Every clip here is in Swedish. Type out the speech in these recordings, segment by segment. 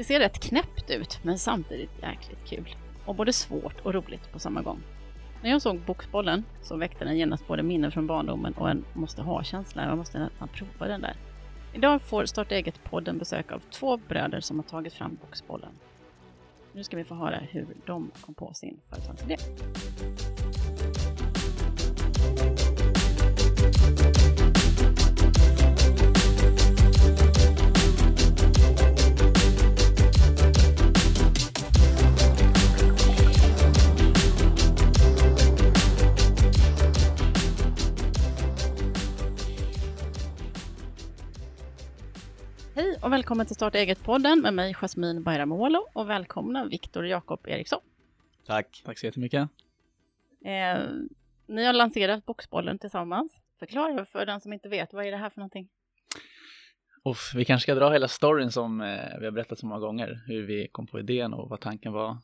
Det ser rätt knäppt ut, men samtidigt jäkligt kul. Och både svårt och roligt på samma gång. När jag såg Boxbollen så väckte den genast både minnen från barndomen och en måste ha-känsla. Jag måste nästan prova den där. Idag får Starta eget-podden besök av två bröder som har tagit fram Boxbollen. Nu ska vi få höra hur de kom på sin företagsidé. Och välkommen till Starta eget-podden med mig Jasmin Bayramoglu och välkomna Viktor Jakob Eriksson. Tack. Tack så jättemycket. Eh, ni har lanserat Boxbollen tillsammans. Förklara för den som inte vet, vad är det här för någonting? Uff, vi kanske ska dra hela storyn som eh, vi har berättat så många gånger, hur vi kom på idén och vad tanken var.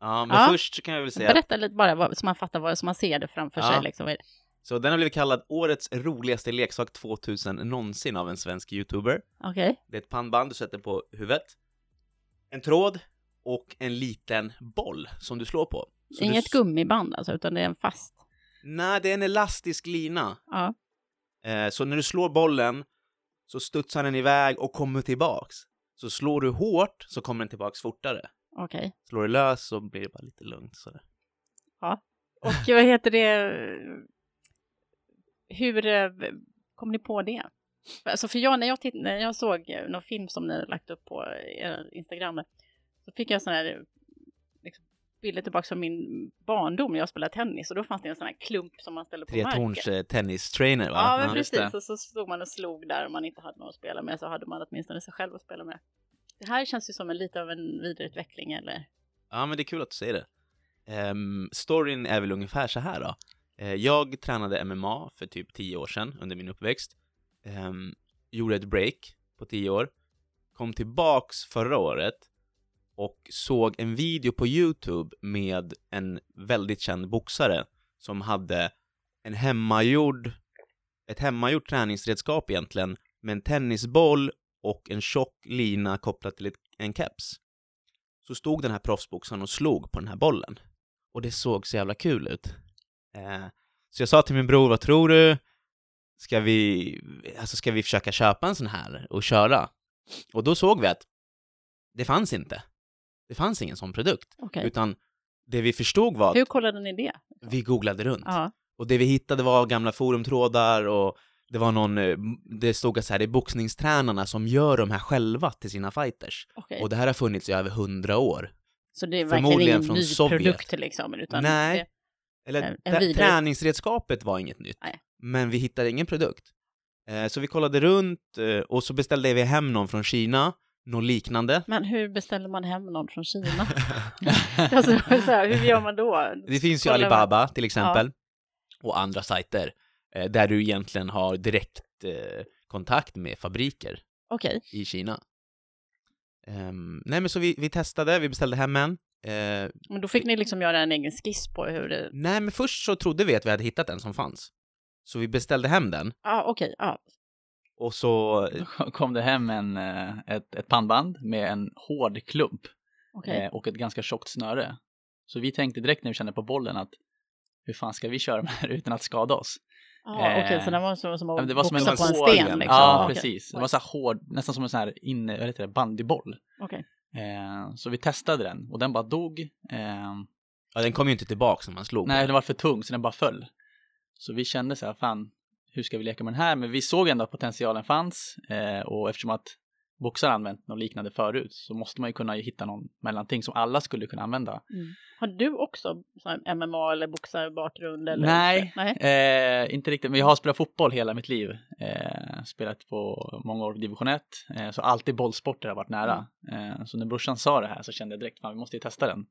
Ja, men Ja. först kan jag väl säga Berätta lite bara vad, så man fattar vad så man ser det framför Ja. sig. Liksom. Så den har blivit kallad årets roligaste leksak 2000 någonsin av en svensk youtuber. Okej, Det är ett pannband du sätter på huvudet, en tråd och en liten boll som du slår på. Så inget du... gummiband alltså, utan det är en fast. Nej, det är en elastisk lina. Ja, Eh, så när du slår bollen så studsar den iväg och kommer tillbaks. Så slår du hårt så kommer den tillbaks fortare. okej. Slår du lös så blir det bara lite lugnt sådär. Och vad heter det? Hur eh, kom ni på det? Alltså för jag, när jag, titt, när jag såg eh, någon film som ni hade lagt upp på er Instagram, så fick jag sån här liksom, bilder tillbaka från min barndom när jag spelade tennis och då fanns det en sån här klump som man ställde på Tretorns marken. eh, tennistrainer va? Ja, men just precis. Och så stod man och slog där om man inte hade någon att spela med så hade man åtminstone sig själv att spela med. Det här känns ju som en lite av en vidareutveckling eller? Ja, men det är kul att du säger det. Ehm, storyn är väl ungefär så här då. Eh, jag tränade MMA för typ 10 år sedan under min uppväxt. Um, gjorde ett break på 10 år. Kom tillbaks förra året och såg en video på YouTube med en väldigt känd boxare som hade en hemmagjord, ett hemmagjort träningsredskap egentligen med en tennisboll och en tjock lina kopplat till ett, en keps så stod den här proffsboxaren och slog på den här bollen. Och det såg så jävla kul ut. Eh, så jag sa till min bror, vad tror du? Ska vi, alltså ska vi försöka köpa en sån här och köra? Och då såg vi att det fanns inte. Det fanns ingen sån produkt. Okej. Utan det vi förstod var Hur kollade ni det? vi googlade runt. Ja, Och det vi hittade var gamla forumtrådar och det var någon, eh, det stod att så här, det är boxningstränarna som gör de här själva till sina fighters. okej. Och det här har funnits i över hundra år. Så det är verkligen ingen ny Sovjet. produkt liksom? Utan Nej. Det, Eller En- vidare- träningsredskapet var inget nytt. Nej. Men vi hittade ingen produkt. Eh, så vi kollade runt eh, och så beställde vi hem någon från Kina, något liknande. men hur beställer man hem någon från Kina? alltså, så här, hur gör man då? Det finns ju Kollar Alibaba till exempel, och andra sajter, eh, där du egentligen har direkt eh, kontakt med fabriker Okej, i Kina. Ehm, nej men så vi, vi testade, vi beställde hem en. Eh, men då fick ni liksom göra en egen skiss på hur det... nej men först så trodde vi att vi hade hittat en som fanns. Så vi beställde hem den, Ja, okej, ja. och så Då kom det hem en, eh, ett, ett pannband med en hård klump Okej. eh, och ett ganska tjockt snöre. Så vi tänkte direkt när vi kände på bollen att hur fan ska vi köra med det här utan att skada oss? Ja, eh, okej, så det var som, som att men det var som en på en sten liksom? Ja, Okej. precis. Det var så här hård, nästan som en sån här inne, vad heter det, bandyboll. Okej. Eh, så vi testade den och den bara dog. Eh, Ja, den kom ju inte tillbaks när man slog nej, den var för tung så den bara föll. Så vi kände så här, fan, hur ska vi leka med den här? Men vi såg ändå att potentialen fanns eh, och eftersom att boxare använt något liknande förut så måste man ju kunna hitta någon mellanting som alla skulle kunna använda. Mm. Har du också MMA eller boxarbakgrund? Eller Nej, Nej. Eh, inte riktigt, men jag har spelat fotboll hela mitt liv. Eh, spelat på många år i division 1, eh, så alltid bollsporter har varit nära. Eh, så när brorsan sa det här så kände jag direkt, fan vi måste ju testa den.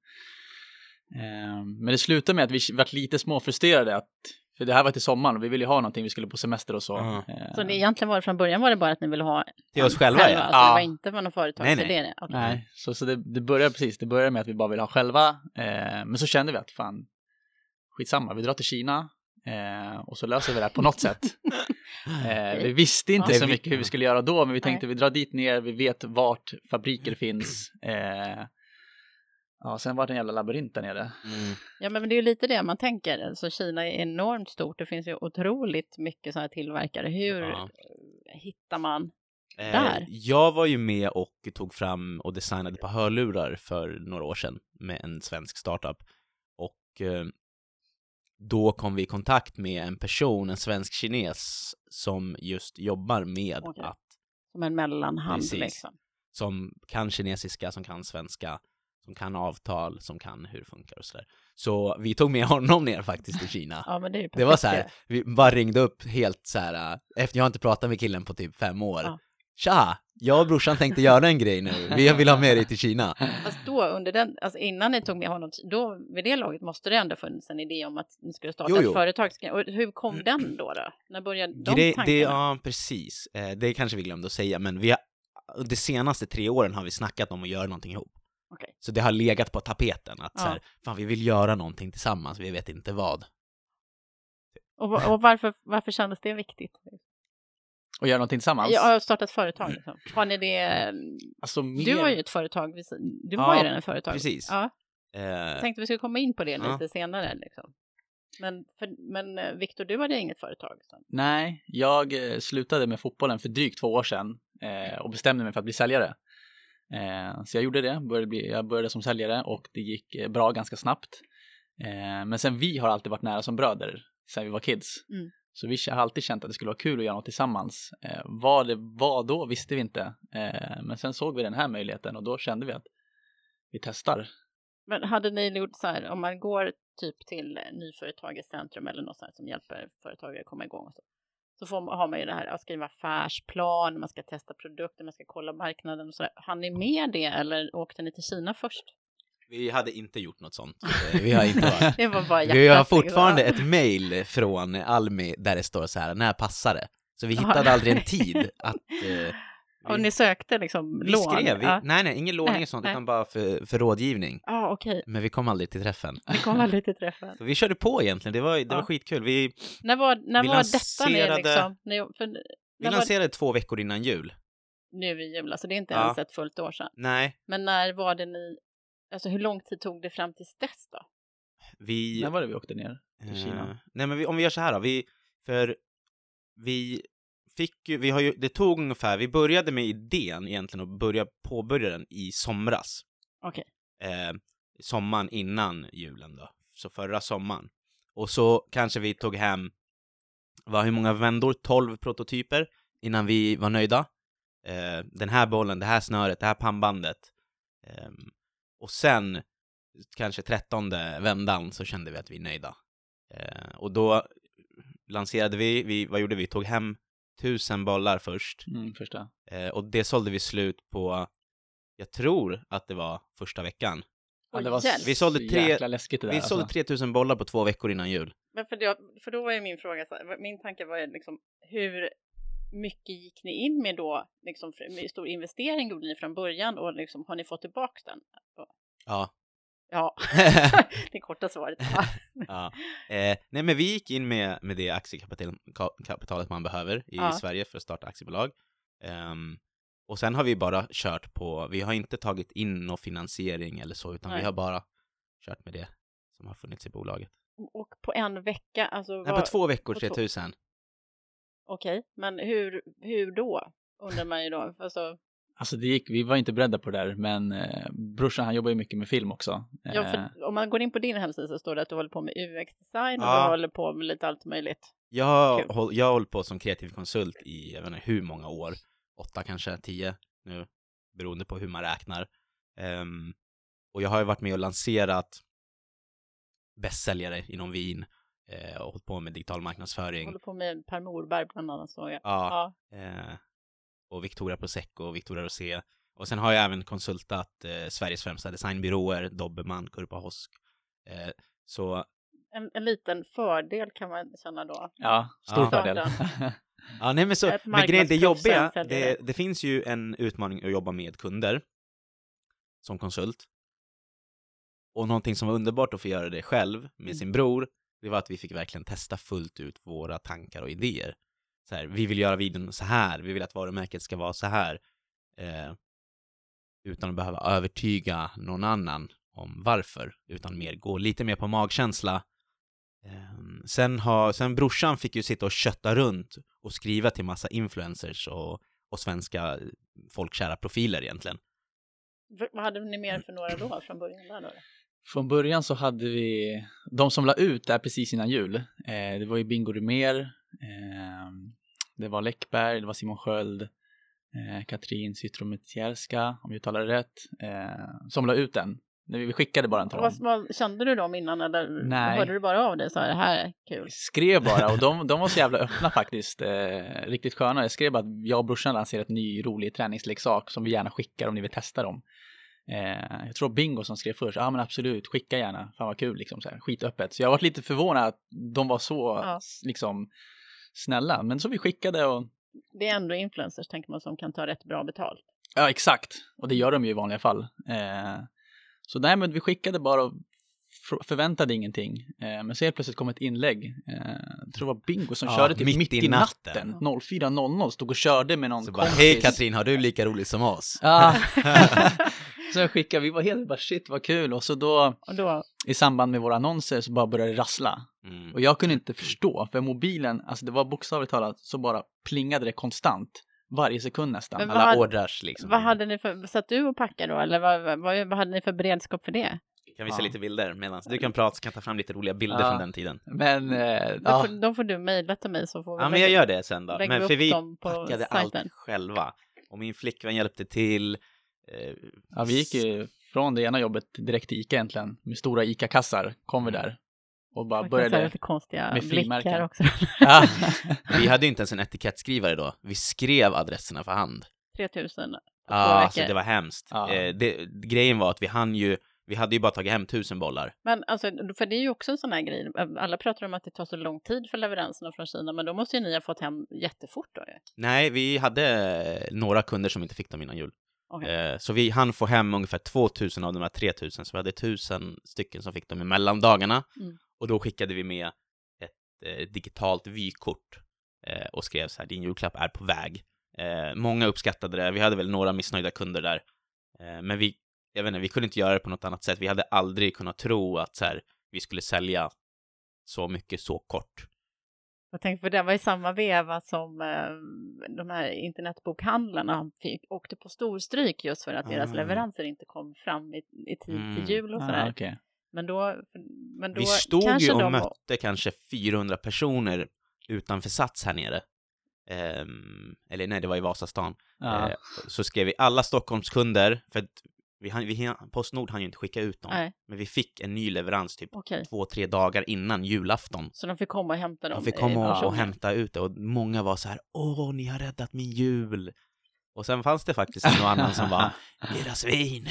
Eh, men det slutade med att vi vart lite småfrustrerade att för det här var till sommaren och vi ville ju ha någonting, vi skulle på semester och så. Eh, Så det egentligen var det från början var det bara att ni ville ha Till oss en själva, ja. Alltså, Ja. Det var inte med någon företagsidé? Nej, nej. det? Okej. Nej, så, så det, det började precis, det började med att vi bara ville ha själva. Eh, men så kände vi att fan, skitsamma, vi drar till Kina. Eh, och så löser vi det här på något sätt. Eh, vi visste inte Ja. så Vi- mycket hur vi skulle göra då, men vi tänkte Nej. vi drar dit ner, vi vet vart fabriker finns. Ja, sen var det en jävla labyrint där nere. Mm. Ja, men det är ju lite det man tänker. Alltså, Kina är enormt stort. Det finns ju otroligt mycket så här tillverkare. Hur Ja. hittar man? Eh, Där. jag var ju med och tog fram och designade på hörlurar för några år sedan med en svensk startup. Och eh, då kom vi i kontakt med en person, en svensk kines, som just jobbar med Okej. att, Som en mellanhand Precis. liksom. som kan kinesiska, som kan svenska, som kan avtal, som kan hur det funkar och sådär. Så vi tog med honom ner faktiskt till Kina. Ja, men det är ju Det var perfekt så här, vi bara ringde upp helt så här, äh, efter jag har inte pratat med killen på typ fem år. Ja. Tja! Jag och brorsan tänkte göra en grej nu, vi vill ha med dig till Kina. Fast då under den, alltså innan ni tog med honom, då vid det laget måste det ändå funnits en idé om att ni skulle starta Jo, jo. ett företag. Och hur kom den då? då? När började de Grej, tankarna? det, ja, precis. Eh, det kanske vi glömde att säga, men vi har, de senaste tre åren har vi snackat om att göra någonting ihop. Okej. Så det har legat på tapeten att Ja. så här, fan vi vill göra någonting tillsammans, vi vet inte vad. Och, och varför, varför kändes det viktigt? Och göra någonting tillsammans. Jag har startat företag. Liksom. Har ni det? Alltså, mer... Du har ju ett företag. Du Ja, har ju redan ett företag. precis. Ja, Eh, jag tänkte vi skulle komma in på det Ja. lite senare. Liksom. Men, för, men eh, Viktor, du hade inget företag. Så. Nej, jag eh, slutade med fotbollen för drygt två år sedan eh, och bestämde mig för att bli säljare. Eh, så jag gjorde det, började bli, jag började som säljare och det gick eh, bra ganska snabbt. Eh, men sen vi har alltid varit nära som bröder sen vi var kids. Mm. Så vi har alltid känt att det skulle vara kul att göra något tillsammans. Eh, vad det var då visste vi inte. Eh, men sen såg vi den här möjligheten och då kände vi att vi testar. Men hade ni gjort så här, om man går typ till Nyföretagarcentrum eller något sånt som hjälper företagare att komma igång och så. Så får man, har man ju det här att skriva affärsplan, man ska testa produkter, man ska kolla marknaden och så där. Hann ni med det eller åkte ni till Kina först? vi hade inte gjort något sånt. Eh, Vi har inte varit. Det var bara hjärtat. Vi har liksom. fortfarande ett mail från Almi där det står så här, när passar det? Så vi hittade aldrig en tid att... Eh, Och ni sökte liksom vi lån? skrev, vi, Ja, nej nej, ingen låning Nej, och sånt, nej. utan bara för, för rådgivning. ah, okej. Men vi kom aldrig till träffen. Ni kom aldrig till träffen. Så vi körde på egentligen, det var, det var Ja. skitkul. Vi, När var, när Vi var detta ni lanserade- liksom? Ni, för, vi när var, lanserade två veckor innan jul. nu i jul, alltså det är inte Ja. ens ett fullt år sedan. Nej, Men när var det ni, alltså hur lång tid tog det fram till dess då? vi... När var det vi åkte ner till Kina? Eh, nej men vi, om vi gör så här då, vi, för vi fick ju, vi har ju, det tog ungefär, vi började med idén egentligen och börja påbörja den i somras. Okej. Eh, sommaren innan julen då, så förra sommaren. Och så kanske vi tog hem, vad, hur många vändor? 12 prototyper innan vi var nöjda. Eh, den här bollen, det här snöret, det här pannbandet. Ehm, och sen, kanske trettonde vändan, så kände vi att vi är nöjda. Eh, och då lanserade vi, vi, vad gjorde vi? Tog hem tusen bollar först. Mm, första. Eh, och det sålde vi slut på, jag tror att det var första veckan. Ja, det var. Vi sålde så tre- jäkla läskigt det där. Vi sålde alltså. 3000 bollar på två veckor innan jul. Men för, det, för då var ju min fråga, så här, min tanke var ju liksom hur mycket gick ni in med då, liksom hur stor investering gjorde ni från början och liksom har ni fått tillbaks den? Ja. Ja, det korta svaret. Ja. Eh, nej men vi gick in med, med det aktiekapitalet man behöver i Ja. Sverige för att starta aktiebolag. Ehm, och sen har vi bara kört på, vi har inte tagit in någon finansiering eller så, utan Nej. vi har bara kört med det som har funnits i bolaget. Och på en vecka, alltså Nej, vad- på två veckor på två- 3000. Okej, men hur, hur då? Undrar man ju då. Alltså, Alltså det gick, vi var inte beredda på det där, men eh, brorsan han jobbar ju mycket med film också. ja, Eh, för om man går in på din hemsida så står det att du håller på med UX-design och Ja. du håller på med lite allt möjligt. Jag har, Kul. håll, jag har hållit på som kreativ konsult i, jag vet inte hur många år, åtta kanske, tio nu, beroende på hur man räknar. Ehm, och jag har ju varit med och lanserat bästsäljare inom vin eh, och hållit på med digital marknadsföring. Håller på med Per Morberg bland annat såg jag. Ja, Ja. eh, och Victoria Prosecco och Victoria Rosé. Och sen har jag även konsultat eh, Sveriges främsta designbyråer, Dobermann, Kurpa Hosk. Eh, så En, en liten fördel kan man känna då. Ja, stor Ja. fördel. Ja, nej men så, Ett men grejen, det jobbiga, det, det finns ju en utmaning att jobba med kunder som konsult. Och någonting som var underbart att få göra det själv med Mm. sin bror, det var att vi fick verkligen testa fullt ut våra tankar och idéer. Så här, vi vill göra videon så här, vi vill att varumärket ska vara så här. Eh, utan att behöva övertyga någon annan om varför, utan mer gå lite mer på magkänsla. Eh, sen, har, sen brorsan fick ju sitta och kötta runt och skriva till massa influencers och, och svenska folkkära profiler egentligen. Vad hade ni mer för några då från början där då? Från början så hade vi, de som la ut där precis innan jul, eh, det var ju Bingo Rimér, det var Läckberg, det var Simon Sköld, eh, Katrin Zytomierska, om jag uttalar det rätt, eh, som la ut den. Vi skickade bara den till dem. Vad, vad kände du dem innan eller Nej. hörde du bara av dig så här, det här är kul? skrev bara och de, de var så jävla öppna faktiskt. Eh, riktigt sköna. Jag skrev bara att jag och brorsan lanserar ett ny rolig träningsleksak som vi gärna skickar om ni vill testa dem. Eh, jag tror Bingo som skrev först, ja men absolut, skicka gärna, fan vad kul liksom så här, skitöppet. Så jag var lite förvånad att de var så Ja. liksom snälla, men så vi skickade och Det är ändå influencers tänker man som kan ta rätt bra betalt. ja exakt, och det gör de ju i vanliga fall. Eh, så nej men vi skickade bara och förväntade ingenting. Eh, men så helt plötsligt kom ett inlägg, eh, jag tror det var Bingo som Ja, körde typ mitt mitt, i natten. natten, 04.00, stod och körde med någon Så bara, kompis. hej Katrin, har du lika roligt som oss? Ja. så jag skickade, vi var helt bara shit vad kul och så då Och då, i samband med våra annonser så bara började det rassla. Mm. Och jag kunde inte förstå, för mobilen, alltså det var bokstavligt talat så bara plingade det konstant. Varje sekund nästan. Men vad Alla hade- ordrar liksom. vad hade ni för, satt du och packade då eller vad, vad, vad hade ni för beredskap för det? Kan vi se Ja. lite bilder medan du kan prata så kan jag ta fram lite roliga bilder Ja. från den tiden. Men, eh, Då, ja, får, då får du mejla till mig så får vi Ja men jag gör det sen då. Men för vi packade sajten. allt själva. Och min flickvän hjälpte till. Eh, ja, vi gick ju från det ena jobbet direkt till ICA egentligen. Med stora ICA-kassar kom vi där. Och bara Man började. lite konstiga med frimärken. också. Ja. Vi hade ju inte ens en etikettskrivare då. Vi skrev adresserna för hand. 3000 på Ja, alltså det var hemskt. Ja. Eh, det, grejen var att vi hann ju, vi hade ju bara tagit hem tusen bollar. Men alltså, för det är ju också en sån här grej. Alla pratar om att det tar så lång tid för leveranserna från Kina, men då måste ju ni ha fått hem jättefort då ju. Nej, vi hade eh, några kunder som inte fick dem innan jul. Okej. Eh, så vi hann få hem ungefär 2000 av de här 3000, så vi hade 1000 stycken som fick dem i mellandagarna. Mm. Och då skickade vi med ett eh, digitalt vykort eh, och skrev så här, din julklapp är på väg. Många uppskattade det, vi hade väl några missnöjda kunder där. Men vi, jag vet inte, vi kunde inte göra det på något annat sätt. Vi hade aldrig kunnat tro att så här, vi skulle sälja så mycket så kort. Jag tänkte för det var i samma veva som eh, de här internetbokhandlarna fick, åkte på storstryk just för att deras Ah. leveranser inte kom fram i, i tid Mm. till jul och Ja, sådär. okej. Men då, men då Vi stod kanske ju och de, mötte kanske 400 personer utanför Sats här nere. Ehm, eller nej, det var i Vasastan. Ja. Eh, så skrev vi alla Stockholmskunder, för vi, hann- vi, Postnord hann ju inte skicka ut dem. Nej, Men vi fick en ny leverans typ okej. två, tre dagar innan julafton. Så de fick komma och hämta dem? De fick komma och, och hämta ut det och många var så här Åh, ni har räddat min jul! Och sen fanns det faktiskt någon annan som var Era svin!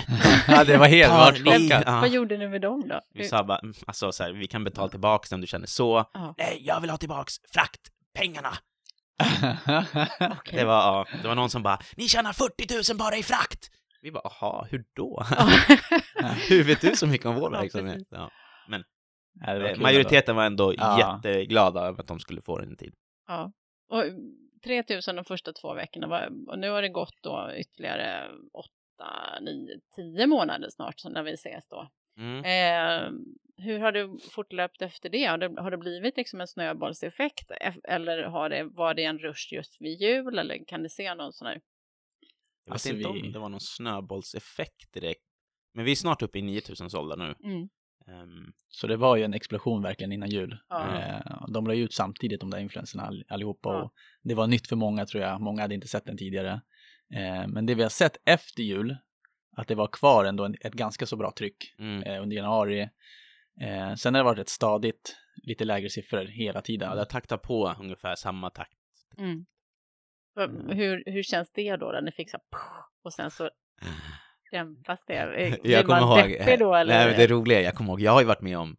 ja, det var helt Tar vart ni- klockan. Ja. Vad gjorde ni med dem då? Vi sa bara, mm, alltså så här, vi kan betala tillbaka det om du känner så. Ja. Nej, jag vill ha tillbaks fraktpengarna! Okej. Det var, ja, det var någon som bara, ni tjänar 40 000 bara i frakt! Vi bara, jaha, hur då? hur vet du så mycket om vår Ja, verksamhet? Ja. Ja, det var Eh, kul Majoriteten var ändå Ja. jätteglada över att de skulle få den tid. Ja. Och 3000 de första två veckorna. var- Och nu har det gått då ytterligare 8, 9, 10 månader snart så när vi ses då. Mm. Eh, hur har det fortlöpt efter det? Har det, har det blivit liksom en snöbollseffekt? Eff- Eller har det, var det en rush just vid jul? Eller kan ni se någon sån här? Jag vet Alltså, inte vi- om det var någon snöbollseffekt direkt. Men vi är snart uppe i 9000 sålda nu. Mm. Ehm, Så det var ju en explosion verkligen innan jul. Ja. Eh, de la ju ut samtidigt de där influenserna all, allihopa Ja. och det var nytt för många tror jag. Många hade inte sett den tidigare. Eh, men det vi har sett efter jul, att det var kvar ändå en, ett ganska så bra tryck mm. eh, under januari. Eh, sen har det varit ett stadigt, lite lägre siffror hela tiden. Ja, det taktar på ungefär samma takt. Mm. Mm. Hur, hur känns det då? När ni fick så här, och sen så dämpas det? Eh, Blir Jag kommer man ihåg, deppig då eller? nej, det roliga, jag kommer ihåg, jag har ju varit med om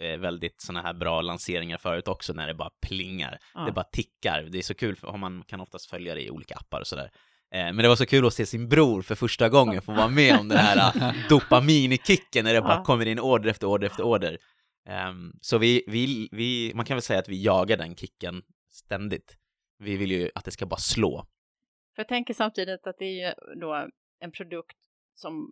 eh, väldigt sådana här bra lanseringar förut också när det bara plingar. Ja. Det bara tickar. Det är så kul, för man kan oftast följa det i olika appar och sådär. Eh, men det var så kul att se sin bror för första gången få vara med om den här eh, dopaminkicken när det bara kommer in order efter order efter order. Ehm, så vi, vi, vi, man kan väl säga att vi jagar den kicken ständigt. Vi vill ju att det ska bara slå. För jag tänker samtidigt att det är ju då en produkt som,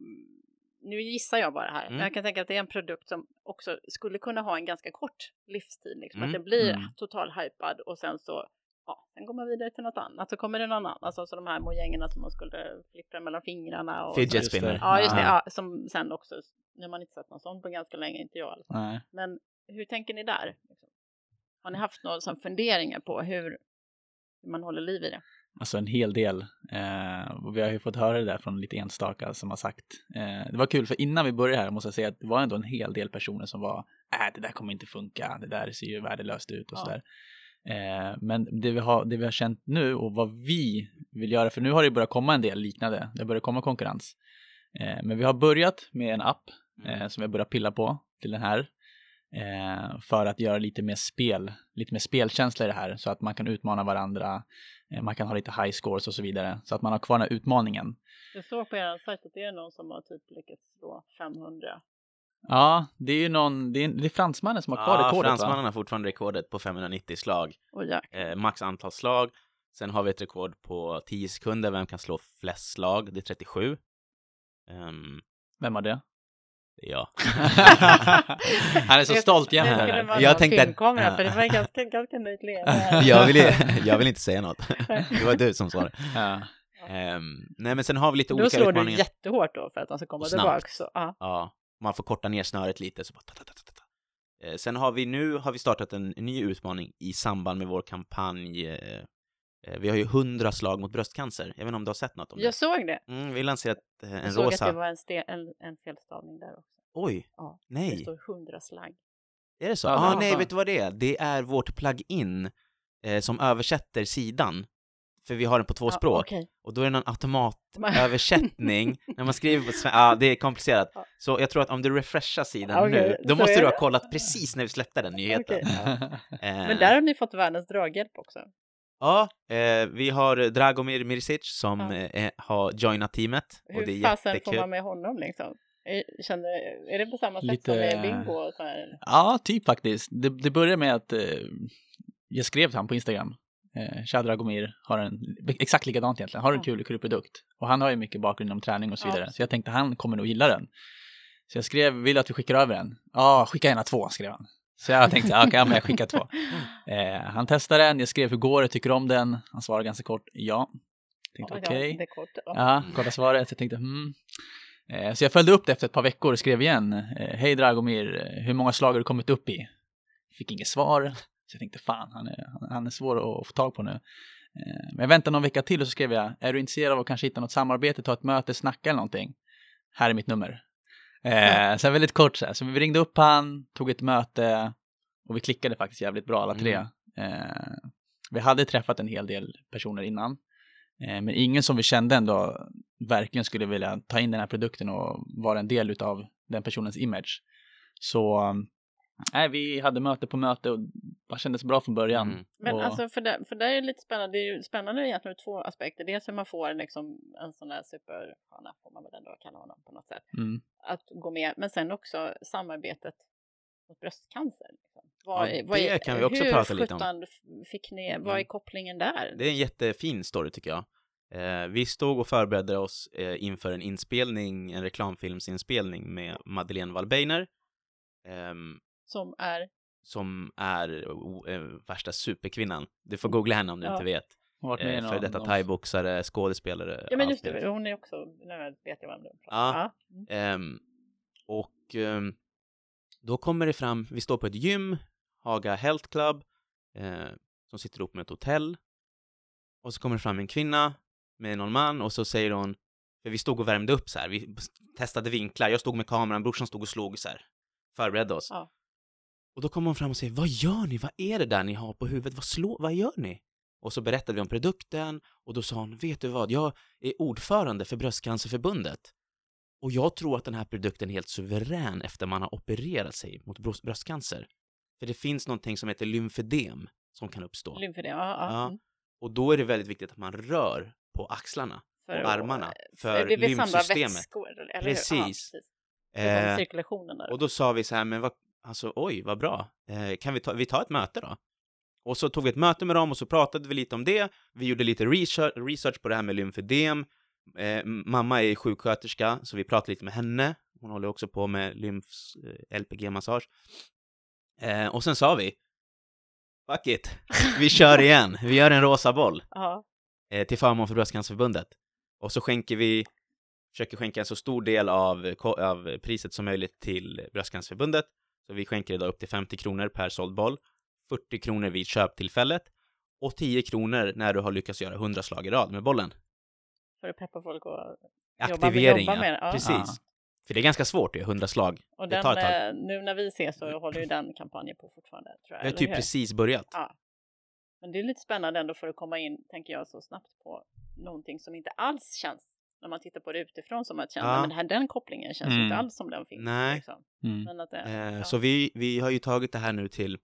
nu gissar jag bara här, Mm. men jag kan tänka att det är en produkt som också skulle kunna ha en ganska kort livstid. Liksom. Mm. Att det blir Mm. total hypad och sen så, ja, sen går man vidare till något annat. Så kommer det någon annan, alltså så de här mojängerna som man skulle flippra mellan fingrarna. Och Fidget spinner. Ja, just det. Ja. Som sen också, nu har man inte sett någon sån på ganska länge, inte jag. Nej. Men hur tänker ni där? Liksom? Har ni haft några funderingar på hur man håller liv i det? Alltså en hel del. Eh, och vi har ju fått höra det där från lite enstaka som har sagt. Eh, det var kul för innan vi började här måste jag säga att det var ändå en hel del personer som var äh, det där kommer inte funka, det där ser ju värdelöst ut och Ja. sådär. Eh, men det vi, har, det vi har känt nu och vad vi vill göra, för nu har det börjat komma en del liknande, det börjar komma konkurrens. Eh, men vi har börjat med en app eh, som jag börjar pilla på till den här. Eh, för att göra lite mer spel, lite mer spelkänsla i det här så att man kan utmana varandra, eh, man kan ha lite high scores och så vidare så att man har kvar den här utmaningen. Jag såg på er sajt att det är någon som har typ lyckats slå 500. Ja, det är ju någon, det är, det är fransmannen som har kvar Ja, rekordet fransmannen va? har fortfarande rekordet på 590 slag. Ja, Eh, max antal slag. Sen har vi ett rekord på 10 sekunder, vem kan slå flest slag? Det är 37. Ehm, Vem har det? Det är jag. Han är så stolt jämt Det här. skulle vara Jag någon tänkte att- filmkamera ja. för det var ganska, ganska nöjt leende. jag, vill, jag vill inte säga något. Det var du som sa det. Ja. Ehm, nej, men sen har vi lite Då olika slår du utmaningar. jättehårt då för att de ska komma tillbaka. Så, ja. Ja, man får korta ner snöret lite. Så bara ta, ta, ta, ta, ta. Eh, Sen har vi nu har vi startat en, en ny utmaning i samband med vår kampanj. Eh, eh, Vi har ju 100 slag mot bröstcancer. Jag vet inte om du har sett något om det? Jag såg det. Mm, vi lanserat eh, en Jag såg rosa. att det var en, ste- en, en felstavning där också. Oj, Ja, Det nej. står 100 slagg. Är det så? Ja, men- nej, vet du vad det är? Det är vårt plugin eh, som översätter sidan. För vi har den på två Ja, språk. okej. Och då är det någon automatöversättning när man skriver på svenska. Ja, det är komplicerat. Ja. Så jag tror att om du refreshar sidan Okej, nu, då måste du ha det- kollat precis när vi släppte den nyheten. Okej. Eh, Men där har ni fått världens draghjälp också. Ja, eh, vi har Dragomir Mirisic som Ja. eh, har joinat teamet. och det Hur är fasen får jättekul. man med honom liksom? Är- Känner, är det på samma sätt Lite- som med bingo och så här? Ja, typ faktiskt. Det, det började med att eh, jag skrev till honom på Instagram. Eh, Shah Dragomir har en, exakt likadant egentligen, har en Ja. kul, kul produkt. Och han har ju mycket bakgrund inom träning och så Ja. vidare. Så jag tänkte han kommer nog gilla den. Så jag skrev, vill att vi skickar över den? Ja, skicka gärna två, skrev han. Så jag tänkte, okej, ja, men jag skickar två. Eh, han testade den, jag skrev hur går det, tycker du om den? Han svarade ganska kort, ja. Tänkte Ja, okej. kort. Ja. Ja, kolla svaret. Jag tänkte, hmm. Eh, Så jag följde upp det efter ett par veckor och skrev igen. eh, Hej Dragomir, hur många slag har du kommit upp i? Fick inget svar. Så jag tänkte, fan, han är, han är svår att få tag på nu. Eh, Men jag väntade någon vecka till och så skrev jag, är du intresserad av att kanske hitta något samarbete, ta ett möte, snacka eller någonting? Här är mitt nummer. Eh, så väldigt kort så här. Så vi ringde upp han, tog ett möte och vi klickade faktiskt jävligt bra alla tre. Eh, vi hade träffat en hel del personer innan. Eh, Men ingen som vi kände ändå verkligen skulle vilja ta in den här produkten och vara en del av den personens image. Så nej, vi hade möte på möte och det kändes bra från början. Mm. Men och, alltså för det, för det är ju lite spännande. Det är ju spännande egentligen ur två aspekter. Dels hur man får liksom en sån där superstjärna, får man väl ändå kalla honom på något sätt, mm, att gå med. Men sen också samarbetet mot bröstcancer. Liksom. Vad, Ja, är- vad det är, kan vi också hur prata lite om. f- fick ni, vad är Mm. kopplingen där? Det är en jättefin story tycker jag. Eh, vi stod och förberedde oss eh, inför en inspelning, en reklamfilmsinspelning med Madeleine Wallbeiner. ehm, Som är, som är o- eh, värsta superkvinnan. Du får googla henne om du Ja. inte vet. Eh, för detta thaiboxare, skådespelare. ja men just det, hon är också, nu vet jag vem du pratar Ja. om. Ehm, och ehm, då kommer det fram, vi står på ett gym, Haga Health Club, eh, som sitter ihop med ett hotell. Och så kommer det fram en kvinna med någon man och så säger hon, för vi stod och värmde upp så här, vi testade vinklar, jag stod med kameran, brorsan stod och slog så här, förberedde oss. Ja. Och då kommer hon fram och säger, vad gör ni? Vad är det där ni har på huvudet? Vad, slå, vad gör ni? Och så berättade vi om produkten och då sa hon, vet du vad, jag är ordförande för Bröstcancerförbundet. Och jag tror att den här produkten är helt suverän efter man har opererat sig mot bröst- bröstcancer. För det finns någonting som heter lymfödem som kan uppstå. Lymfödem, ja. ja. Ja. mm. Och då är det väldigt viktigt att man rör på axlarna För och armarna för för vi vill samla lymfsystemet. vätskor, eller? Precis. Ja, precis. Det Eh, cirkulationen där. och då sa vi så här, men vad, alltså oj, vad bra. Eh, kan vi ta, vi ta ett möte då? Och så tog vi ett möte med dem och så pratade vi lite om det. Vi gjorde lite research, research på det här med lymfödem. Eh, mamma är sjuksköterska, så vi pratade lite med henne. Hon håller också på med lymfs, eh, LPG-massage. Eh, och sen sa vi, fuck it, vi kör igen. Vi gör en rosa boll eh, till förmån för Bröstcancerförbundet. Och så skänker vi, försöker skänka en så stor del av, av priset som möjligt till Bröstcancerförbundet. Så vi skänker idag upp till 50 kronor per såld boll, 40 kronor vid köptillfället och 10 kronor när du har lyckats göra 100 slag i rad med bollen. För att peppa folk och Jobba- Aktivering, jobba med ja. Precis. Ja. För det är ganska svårt, det är 100 slag. Och den, eh, nu när vi ses så håller ju den kampanjen på fortfarande. Tror jag, Jag har typ hur? precis börjat. Ja. Men det är lite spännande ändå för att komma in, tänker jag, så snabbt på någonting som inte alls känns, när man tittar på det utifrån, som att känna, Ja. men här, den kopplingen känns Mm. inte alls som den finns. Nej. Liksom. Mm. Men att det, Eh, ja. Så vi, vi har ju tagit det här nu till,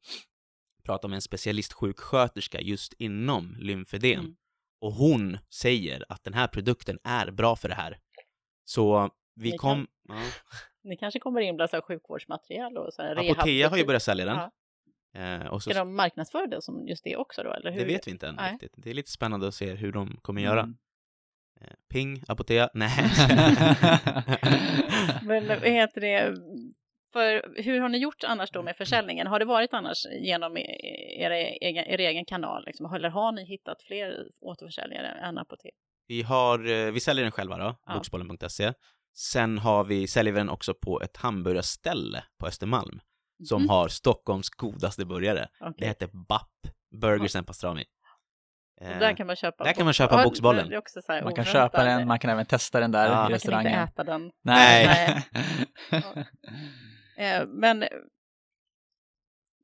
prata med en specialistsjuksköterska just inom lymfödem. Mm. Och hon säger att den här produkten är bra för det här. Så vi Ni kom... Ja. Ni kanske kommer in bland så här sjukvårdsmaterial och så här Apotea har ju börjat sälja den. Ja. Eh, och så, Ska de marknadsföra det som just det också då? Eller hur? det vet vi inte än Nej. riktigt. Det är lite spännande att se hur de kommer göra. Mm. Eh, Ping, Apotea, nej. Men vad heter det? För hur har ni gjort annars då med försäljningen? Har det varit annars genom e- era egen, er egen kanal? Liksom? Eller har ni hittat fler återförsäljare än apotek? vi, har, eh, vi säljer den själva då, Ja. boxbollen.se. Sen har vi, säljer vi den också på ett hamburgarställe på Östermalm som Mhm. har Stockholms godaste burgare. Det Okej. heter BAP, Burgers and Pastrami. Eh, där kan man köpa, där kan man köpa boxbollen. Man kan oväntat. köpa den, man kan även testa den där Ja. i kan Man kan restaurangen. inte äta den. Nej. Eh, men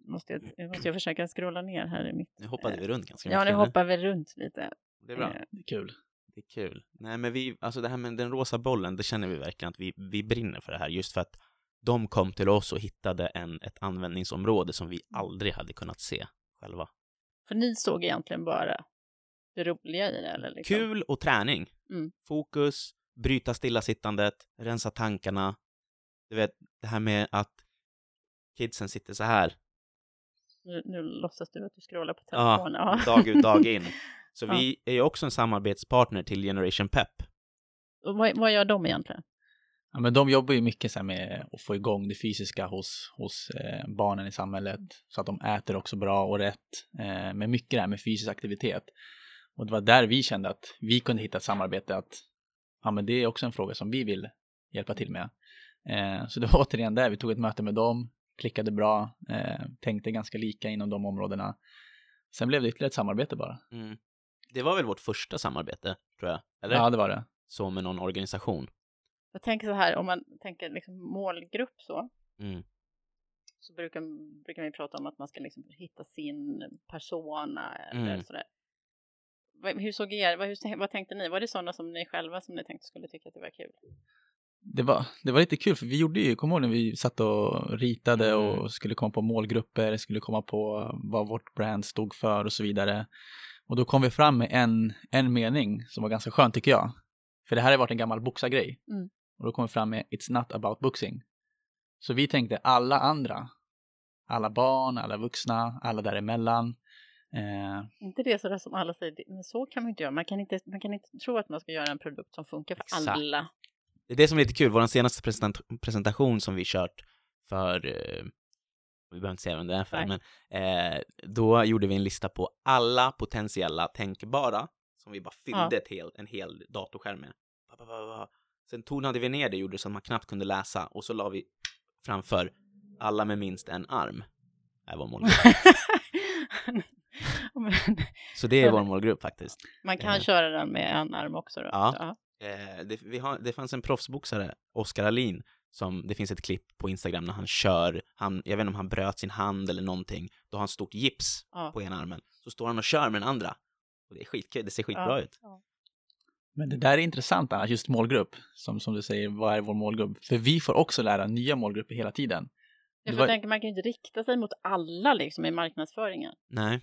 måste jag, jag måste jag försöka scrolla ner här i mitt... Nu hoppade vi runt ganska Ja, nu mycket. hoppar vi runt lite. Det är bra. Eh, Det är kul. Det är kul. Nej, men vi, alltså det här med den rosa bollen, det känner vi verkligen att vi, vi brinner för det här, just för att de kom till oss och hittade en, ett användningsområde som vi aldrig hade kunnat se själva. För ni såg egentligen bara det roliga i det, eller? Liksom. Kul och träning. Mm. Fokus, bryta stillasittandet, rensa tankarna. Du vet, det här med att kidsen sitter så här, Nu, nu låtsas du att du scrollar på Ja, telefonen. dag ut, dag in. Så Ja. vi är ju också en samarbetspartner till Generation Pep. Och vad, vad gör de egentligen? Ja, men de jobbar ju mycket så här med att få igång det fysiska hos, hos eh, barnen i samhället så att de äter också bra och rätt. Eh, men mycket det här med fysisk aktivitet. Och det var där vi kände att vi kunde hitta ett samarbete att ja, men det är också en fråga som vi vill hjälpa till med. Eh, så det var återigen där vi tog ett möte med dem, klickade bra, eh, tänkte ganska lika inom de områdena. Sen blev det ytterligare ett samarbete bara. Mm. Det var väl vårt första samarbete, tror jag. Eller? Ja, det var det. Så med någon organisation. Jag tänker så här, om man tänker liksom målgrupp så, Mm. så brukar, brukar vi prata om att man ska liksom hitta sin persona eller Mm. sådär. Hur såg er, vad, hur, vad tänkte ni? Var det sådana som ni själva som ni tänkte skulle tycka att det var kul? Det var, det var lite kul för vi gjorde ju, kommer ihåg när vi satt och ritade Mm. och skulle komma på målgrupper, skulle komma på vad vårt brand stod för och så vidare. Och då kom vi fram med en, en mening som var ganska skön tycker jag. För det här har varit en gammal boxargrej. Mm. Och då kom vi fram med It's not about boxing. Så vi tänkte alla andra, alla barn, alla vuxna, alla däremellan. Eh, Inte det sådär som alla säger, det- men så kan man inte göra. Man kan inte, man kan inte tro att man ska göra en produkt som funkar för Exakt. alla. Det är det som är lite kul, vår senaste presentat- presentation som vi kört för, eh, vi behöver inte säga vem det är för, Nej. men eh, då gjorde vi en lista på alla potentiella tänkbara som vi bara fyllde Ja. ett hel, en hel datorskärm med. Sen tonade vi ner det, gjorde så att man knappt kunde läsa och så la vi framför alla med minst en arm. är vår målgrupp. Men Så det är vår målgrupp faktiskt. man kan Eh. köra den med en arm också då? Ja. Eh, det, vi har, det fanns en proffsboxare, Oskar Alin, som det finns ett klipp på Instagram när han kör, han, jag vet inte om han bröt sin hand eller någonting, då har han stort gips Ja. på ena armen. Så står han och kör med den andra. Och det är skitkul, det ser skitbra Ja. ut. Men det där är intressant annars, just målgrupp. Som, som du säger, vad är vår målgrupp? För vi får också lära nya målgrupper hela tiden. Jag var- tänka, man kan ju inte rikta sig mot alla liksom i marknadsföringen. Nej,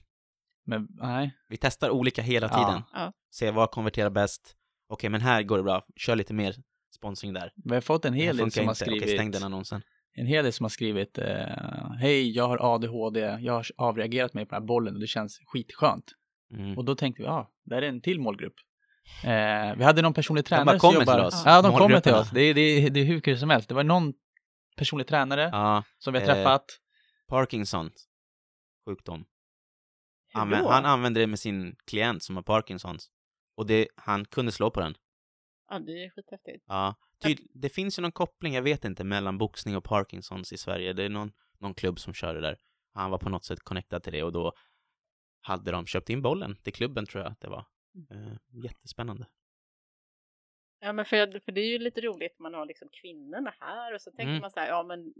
Men nej, vi testar olika hela Ja. tiden. Ja. Se vad konverterar bäst. Okej, men här går det bra, kör lite mer sponsring där. vi har fått en hel del som har inte. Okej, skrivit. stäng den annonsen. en hel del som har skrivit eh, Hej, jag har ADHD, jag har avreagerat mig på den här bollen och det känns skitskönt. Mm. Och då tänkte vi, ja, ah, det här är en till målgrupp. Eh, vi hade någon personlig tränare bara kommer jobbar... till oss, Ja, de kommer till oss. Det är, det, är, det är hur kul som helst. Det var någon personlig tränare Ja, som vi har eh, träffat. Parkinsons sjukdom. Hur Anvä- då? han använde det med sin klient som har Parkinsons. Och det, han kunde slå på den. Ja, det är skithäftigt. Ja, ty, det finns ju någon koppling, jag vet inte, mellan boxning och Parkinsons i Sverige. Det är någon, någon klubb som kör det där. Han var på något sätt connectad till det och då hade de köpt in bollen till klubben tror jag att det var. Eh, jättespännande. Ja, men för, för det är ju lite roligt, man har liksom kvinnorna här och så tänker Mm. man så här, ja men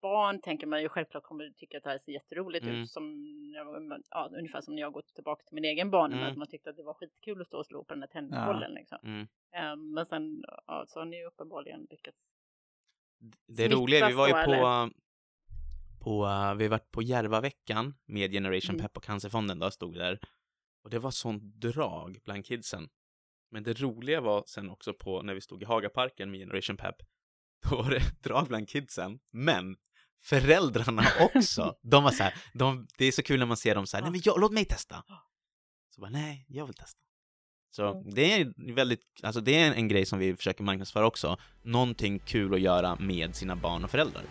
barn tänker man ju självklart kommer tycka att det här ser jätteroligt Mm. ut. Som, ja, ungefär som när jag går tillbaka till min egen barndom, Mm. att man tyckte att det var skitkul att stå och slå på den här tennisbollen. Liksom. Mm. Eh, men sen ja, så har ni ju uppenbarligen lyckats. Det roliga, vi var ju på, eller? på uh, vi varit på Järvaveckan med Generation Mm. Pep och Cancerfonden, då stod där. Och det var sånt drag bland kidsen. Men det roliga var sen också på när vi stod i Hagaparken med Generation Pep. Då var det drag bland kidsen, men föräldrarna också. De var så här, de, det är så kul när man ser dem så här, nej men jag, låt mig testa. Så bara, nej, jag vill testa. Så det är väldigt, alltså det är en grej som vi försöker marknadsföra också. Någonting kul att göra med sina barn och föräldrar.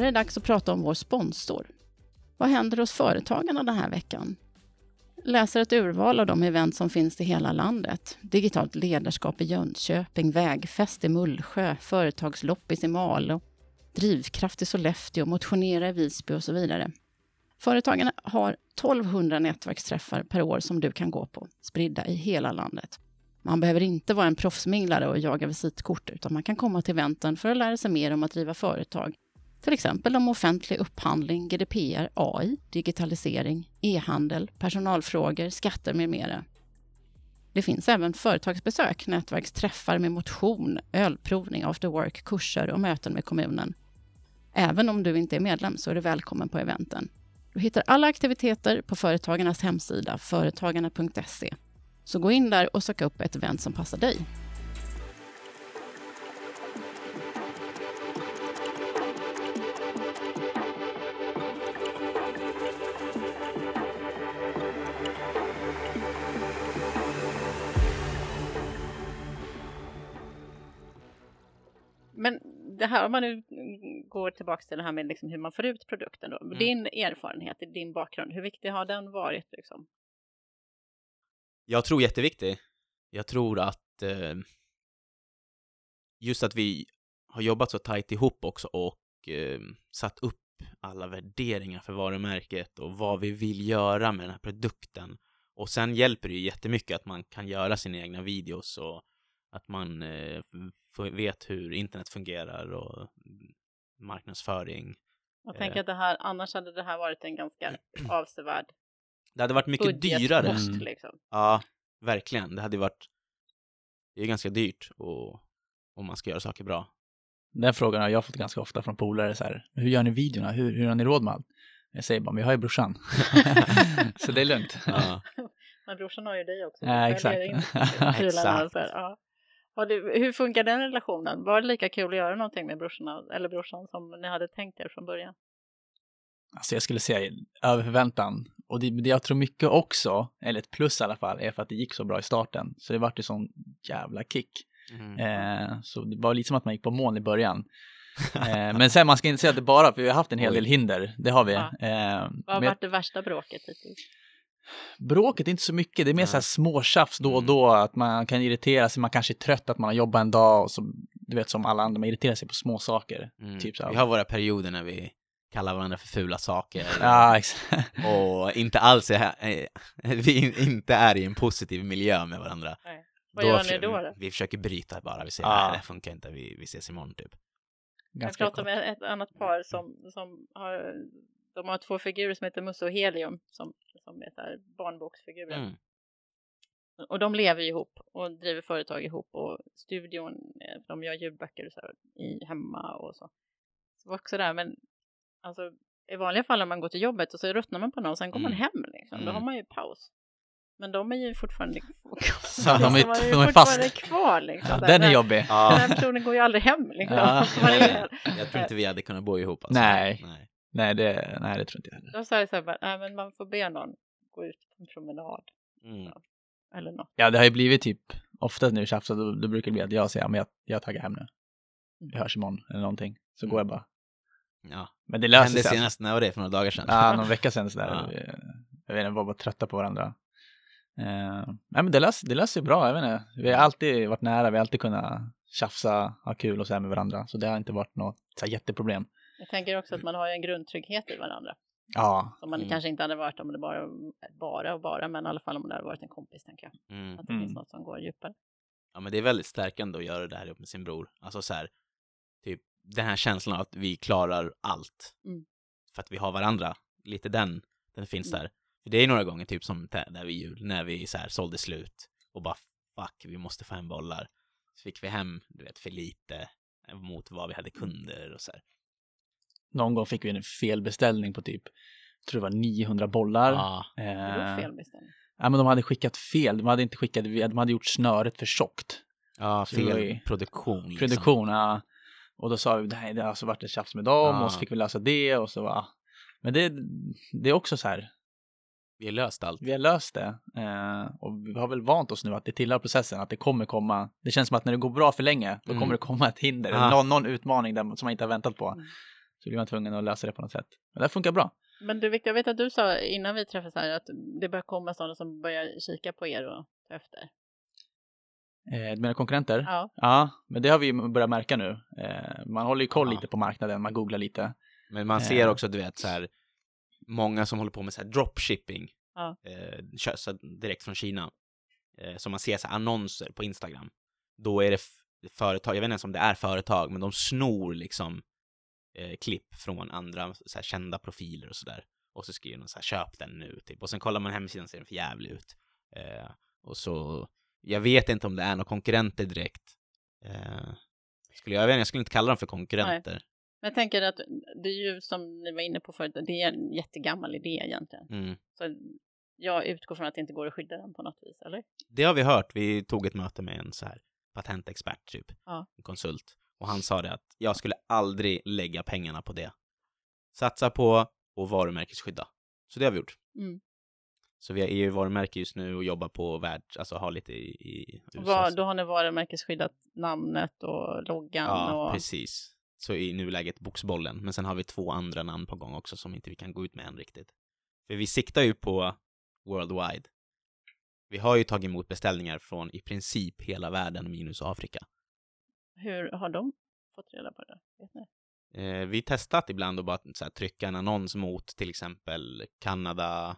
Är det dags att prata om vår sponsor. Vad händer hos företagarna den här veckan? Läser ett urval av de event som finns i hela landet. Digitalt ledarskap i Jönköping, vägfest i Mullsjö, företagsloppis i Malå, drivkraft i Sollefteå, motionera i Visby och så vidare. Företagarna har 1200 nätverksträffar per år som du kan gå på, spridda i hela landet. Man behöver inte vara en proffsminglare och jaga visitkort, utan man kan komma till eventen för att lära sig mer om att driva företag till exempel om offentlig upphandling, GDPR, AI, digitalisering, e-handel, personalfrågor, skatter med mera. Det finns även företagsbesök, nätverksträffar med motion, ölprovning, after work, kurser och möten med kommunen. Även om du inte är medlem så är du välkommen på eventen. Du hittar alla aktiviteter på Företagarnas hemsida, företagarna.se. Så gå in där och sök upp ett event som passar dig. Det här, om man nu går tillbaka till det här med liksom hur man får ut produkten då. Mm. Din erfarenhet, din bakgrund, hur viktig har den varit? Liksom? Jag tror jätteviktig. Jag tror att eh, just att vi har jobbat så tajt ihop också och eh, satt upp alla värderingar för varumärket och vad vi vill göra med den här produkten. Och sen hjälper det ju jättemycket att man kan göra sina egna videos och att man eh, vet hur internet fungerar och mm, marknadsföring. Jag Eh. tänker att det här, annars hade det här varit en ganska avsevärd Det hade varit mycket dyrare. budgetpost Mm. liksom. Ja, verkligen. Det hade varit... Det är ganska dyrt och, om man ska göra saker bra. Den frågan har jag fått ganska ofta från polare så här. Hur gör ni videorna? Hur, hur har ni råd med allt? Jag säger bara, men vi har ju brorsan. så det är lugnt. Ja. Men brorsan har ju dig också. Ja, exakt. Exakt. Du, hur funkar den relationen? Var det lika kul att göra någonting med brorsan, eller brorsan som ni hade tänkt er från början? Alltså jag skulle säga över förväntan. Och det, det jag tror mycket också, eller ett plus i alla fall, är för att det gick så bra i starten. Så det vart ju sån jävla kick. Mm. Eh, så det var lite som att man gick på moln i början. Eh, men sen, man ska inte säga att det bara, för vi har haft en hel Oj. del hinder, det har vi. Ja. Eh, Vad har varit det värsta bråket hittills? Bråket inte så mycket, det är mer Nej. så här småtjafs då och Mm. då, att man kan irritera sig, man kanske är trött att man har jobbat en dag och så, du vet som alla andra, man irriterar sig på små saker. Mm. Typ så här. Vi har våra perioder när vi kallar varandra för fula saker. Ja, exakt. Och inte alls är, eh, vi in- inte är i en positiv miljö med varandra. Nej. Vad gör ni då? då? Vi försöker bryta bara. Vi säger Ja. nej, det funkar inte. Vi, vi ses imorgon typ. Jag Ganska pratade kort. med ett annat par som, som har, de har två figurer som heter Musse och Helium som, som är så barnboksfigurer. Mm. Och de lever ju ihop och driver företag ihop och studion, eh, de gör ljudböcker och så här, i hemma och så. Så också där, men alltså i vanliga fall när man går till jobbet och så ruttnar man på någon och sen går man Mm. hem liksom. Då Mm. har man ju paus. Men de är ju fortfarande Så de är- man ju de är fortfarande fast. kvar liksom. Ja, den är jobbig. Den Ja, här personen går ju aldrig hem liksom. Ja. Man jag tror inte vi hade kunnat bo ihop. Alltså. Nej. Nej. Nej, det, nej, det tror inte jag heller. Då sa jag så här, bara, nej men man får be någon gå ut på en promenad Mm. eller något. Ja, det har ju blivit typ, ofta nu tjafsar, då, då brukar det bli att jag säger, ja, men jag, jag taggar hem nu. Vi hörs imorgon eller någonting. Så går jag bara. Ja. Men det Det löser hände sig. senast, när var det? För några dagar sedan? Ja, någon vecka sedan sådär. Ja. Vi, jag vet inte, vi var bara trötta på varandra. Eh, nej men det löser, det löser sig bra, jag vet inte. Vi har alltid varit nära, vi har alltid kunnat tjafsa, ha kul och så här med varandra. Så det har inte varit något så här, jätteproblem. Jag tänker också att man har ju en grundtrygghet i varandra. Ja, Som man Mm. kanske inte hade varit om det bara, bara och bara, men i alla fall om det hade varit en kompis tänker jag. Mm. Att det Mm. finns något som går djupare. Ja, men det är väldigt stärkande att göra det här ihop med sin bror. Alltså så här, typ den här känslan av att vi klarar allt. Mm. För att vi har varandra. Lite den, den finns Mm. där. För det är några gånger, typ som där där vid jul, när vi så här sålde slut och bara fuck, vi måste få hem bollar. Så fick vi hem, du vet, för lite mot vad vi hade kunder och så här. Någon gång fick vi en felbeställning på typ, jag tror det var 900 bollar. Ja, Det Eh, var fel beställning. ja, men de hade skickat fel, de hade inte skickat, de hade gjort snöret för tjockt. ja var fel produktion. Liksom. Produktion, ja. Och då sa vi, nej det har alltså varit ett tjafs med dem Ja. och så fick vi lösa det och så va. Men det, det är också så här, Vi har löst allt. vi har löst det. Eh, och vi har väl vant oss nu att det tillhör processen, att det kommer komma, det känns som att när det går bra för länge, då Mm. kommer det komma ett hinder, Ja. någon, någon utmaning där, som man inte har väntat på. Mm. Så blir man tvungen att lösa det på något sätt. Men det funkar bra. Men du Victor, jag vet att du sa innan vi träffades här att det börjar komma sådana som börjar kika på er och ta efter. Eh, du menar konkurrenter? Ja, Ja, men det har vi börjat märka nu. Eh, man håller ju koll Ja. lite på marknaden, man googlar lite. Men man ser Eh. också, du vet, så här, många som håller på med så här dropshipping, Ja. eh, så direkt från Kina. Eh, så man ser så här annonser på Instagram. Då är det företag, jag vet inte ens om det är företag, men de snor liksom eh, klipp från andra så här, kända profiler och sådär. Och så skriver de så här, köp den nu, typ. Och sen kollar man hemsidan ser den för jävlig ut. Eh, och så, jag vet inte om det är några konkurrenter direkt. Eh, skulle jag, jag, vet jag skulle inte kalla dem för konkurrenter. men jag tänker att det är ju som ni var inne på förut, det är en jättegammal idé egentligen. Mm. Så jag utgår från att det inte går att skydda den på något vis, eller? Det har vi hört. Vi tog ett möte med en så här patentexpert, typ. Ja. En konsult. Och han sa det att jag skulle aldrig lägga pengarna på det. Satsa på och varumärkesskydda. Så det har vi gjort. Mm. Så vi är EU-varumärke just nu och jobbar på världs, alltså har lite i, i USA. Då har ni varumärkesskyddat namnet och loggan Ja, och... precis. Så i nuläget Boxbollen. Men sen har vi två andra namn på gång också som inte vi kan gå ut med än riktigt. För vi siktar ju på worldwide. Vi har ju tagit emot beställningar från i princip hela världen minus Afrika. Hur har de fått reda på det? Vet ni? Eh, vi testat ibland att bara så här, trycka en annons mot till exempel Kanada,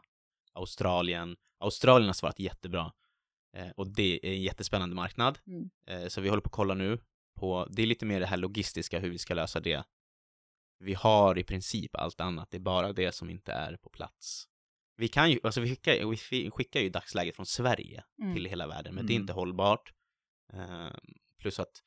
Australien. Australien har svarat jättebra. Eh, och det är en jättespännande marknad. Mm. Eh, så vi håller på att kolla nu på, det är lite mer det här logistiska, hur vi ska lösa det. Vi har i princip allt annat, det är bara det som inte är på plats. Vi kan ju, alltså vi skickar, vi skickar ju dagsläget från Sverige Mm. till hela världen, men det är Mm. inte hållbart. Eh, plus att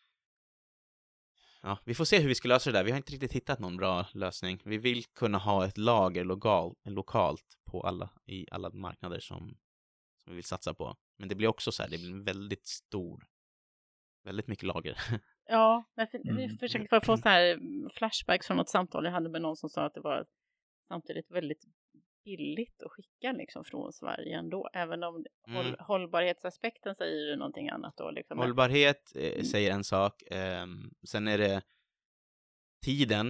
Ja, vi får se hur vi ska lösa det där. Vi har inte riktigt hittat någon bra lösning. Vi vill kunna ha ett lager lokal, lokalt på alla, i alla marknader som, som vi vill satsa på. Men det blir också så här, det blir en väldigt stor, väldigt mycket lager. Ja, men för, Mm. vi försökte få- få så här flashbacks från något samtal jag hade med någon som sa att det var samtidigt väldigt billigt att skicka liksom från Sverige ändå, även om Mm. håll, hållbarhetsaspekten säger ju någonting annat då. Liksom. Hållbarhet eh, Mm. säger en sak. ehm, sen är det tiden.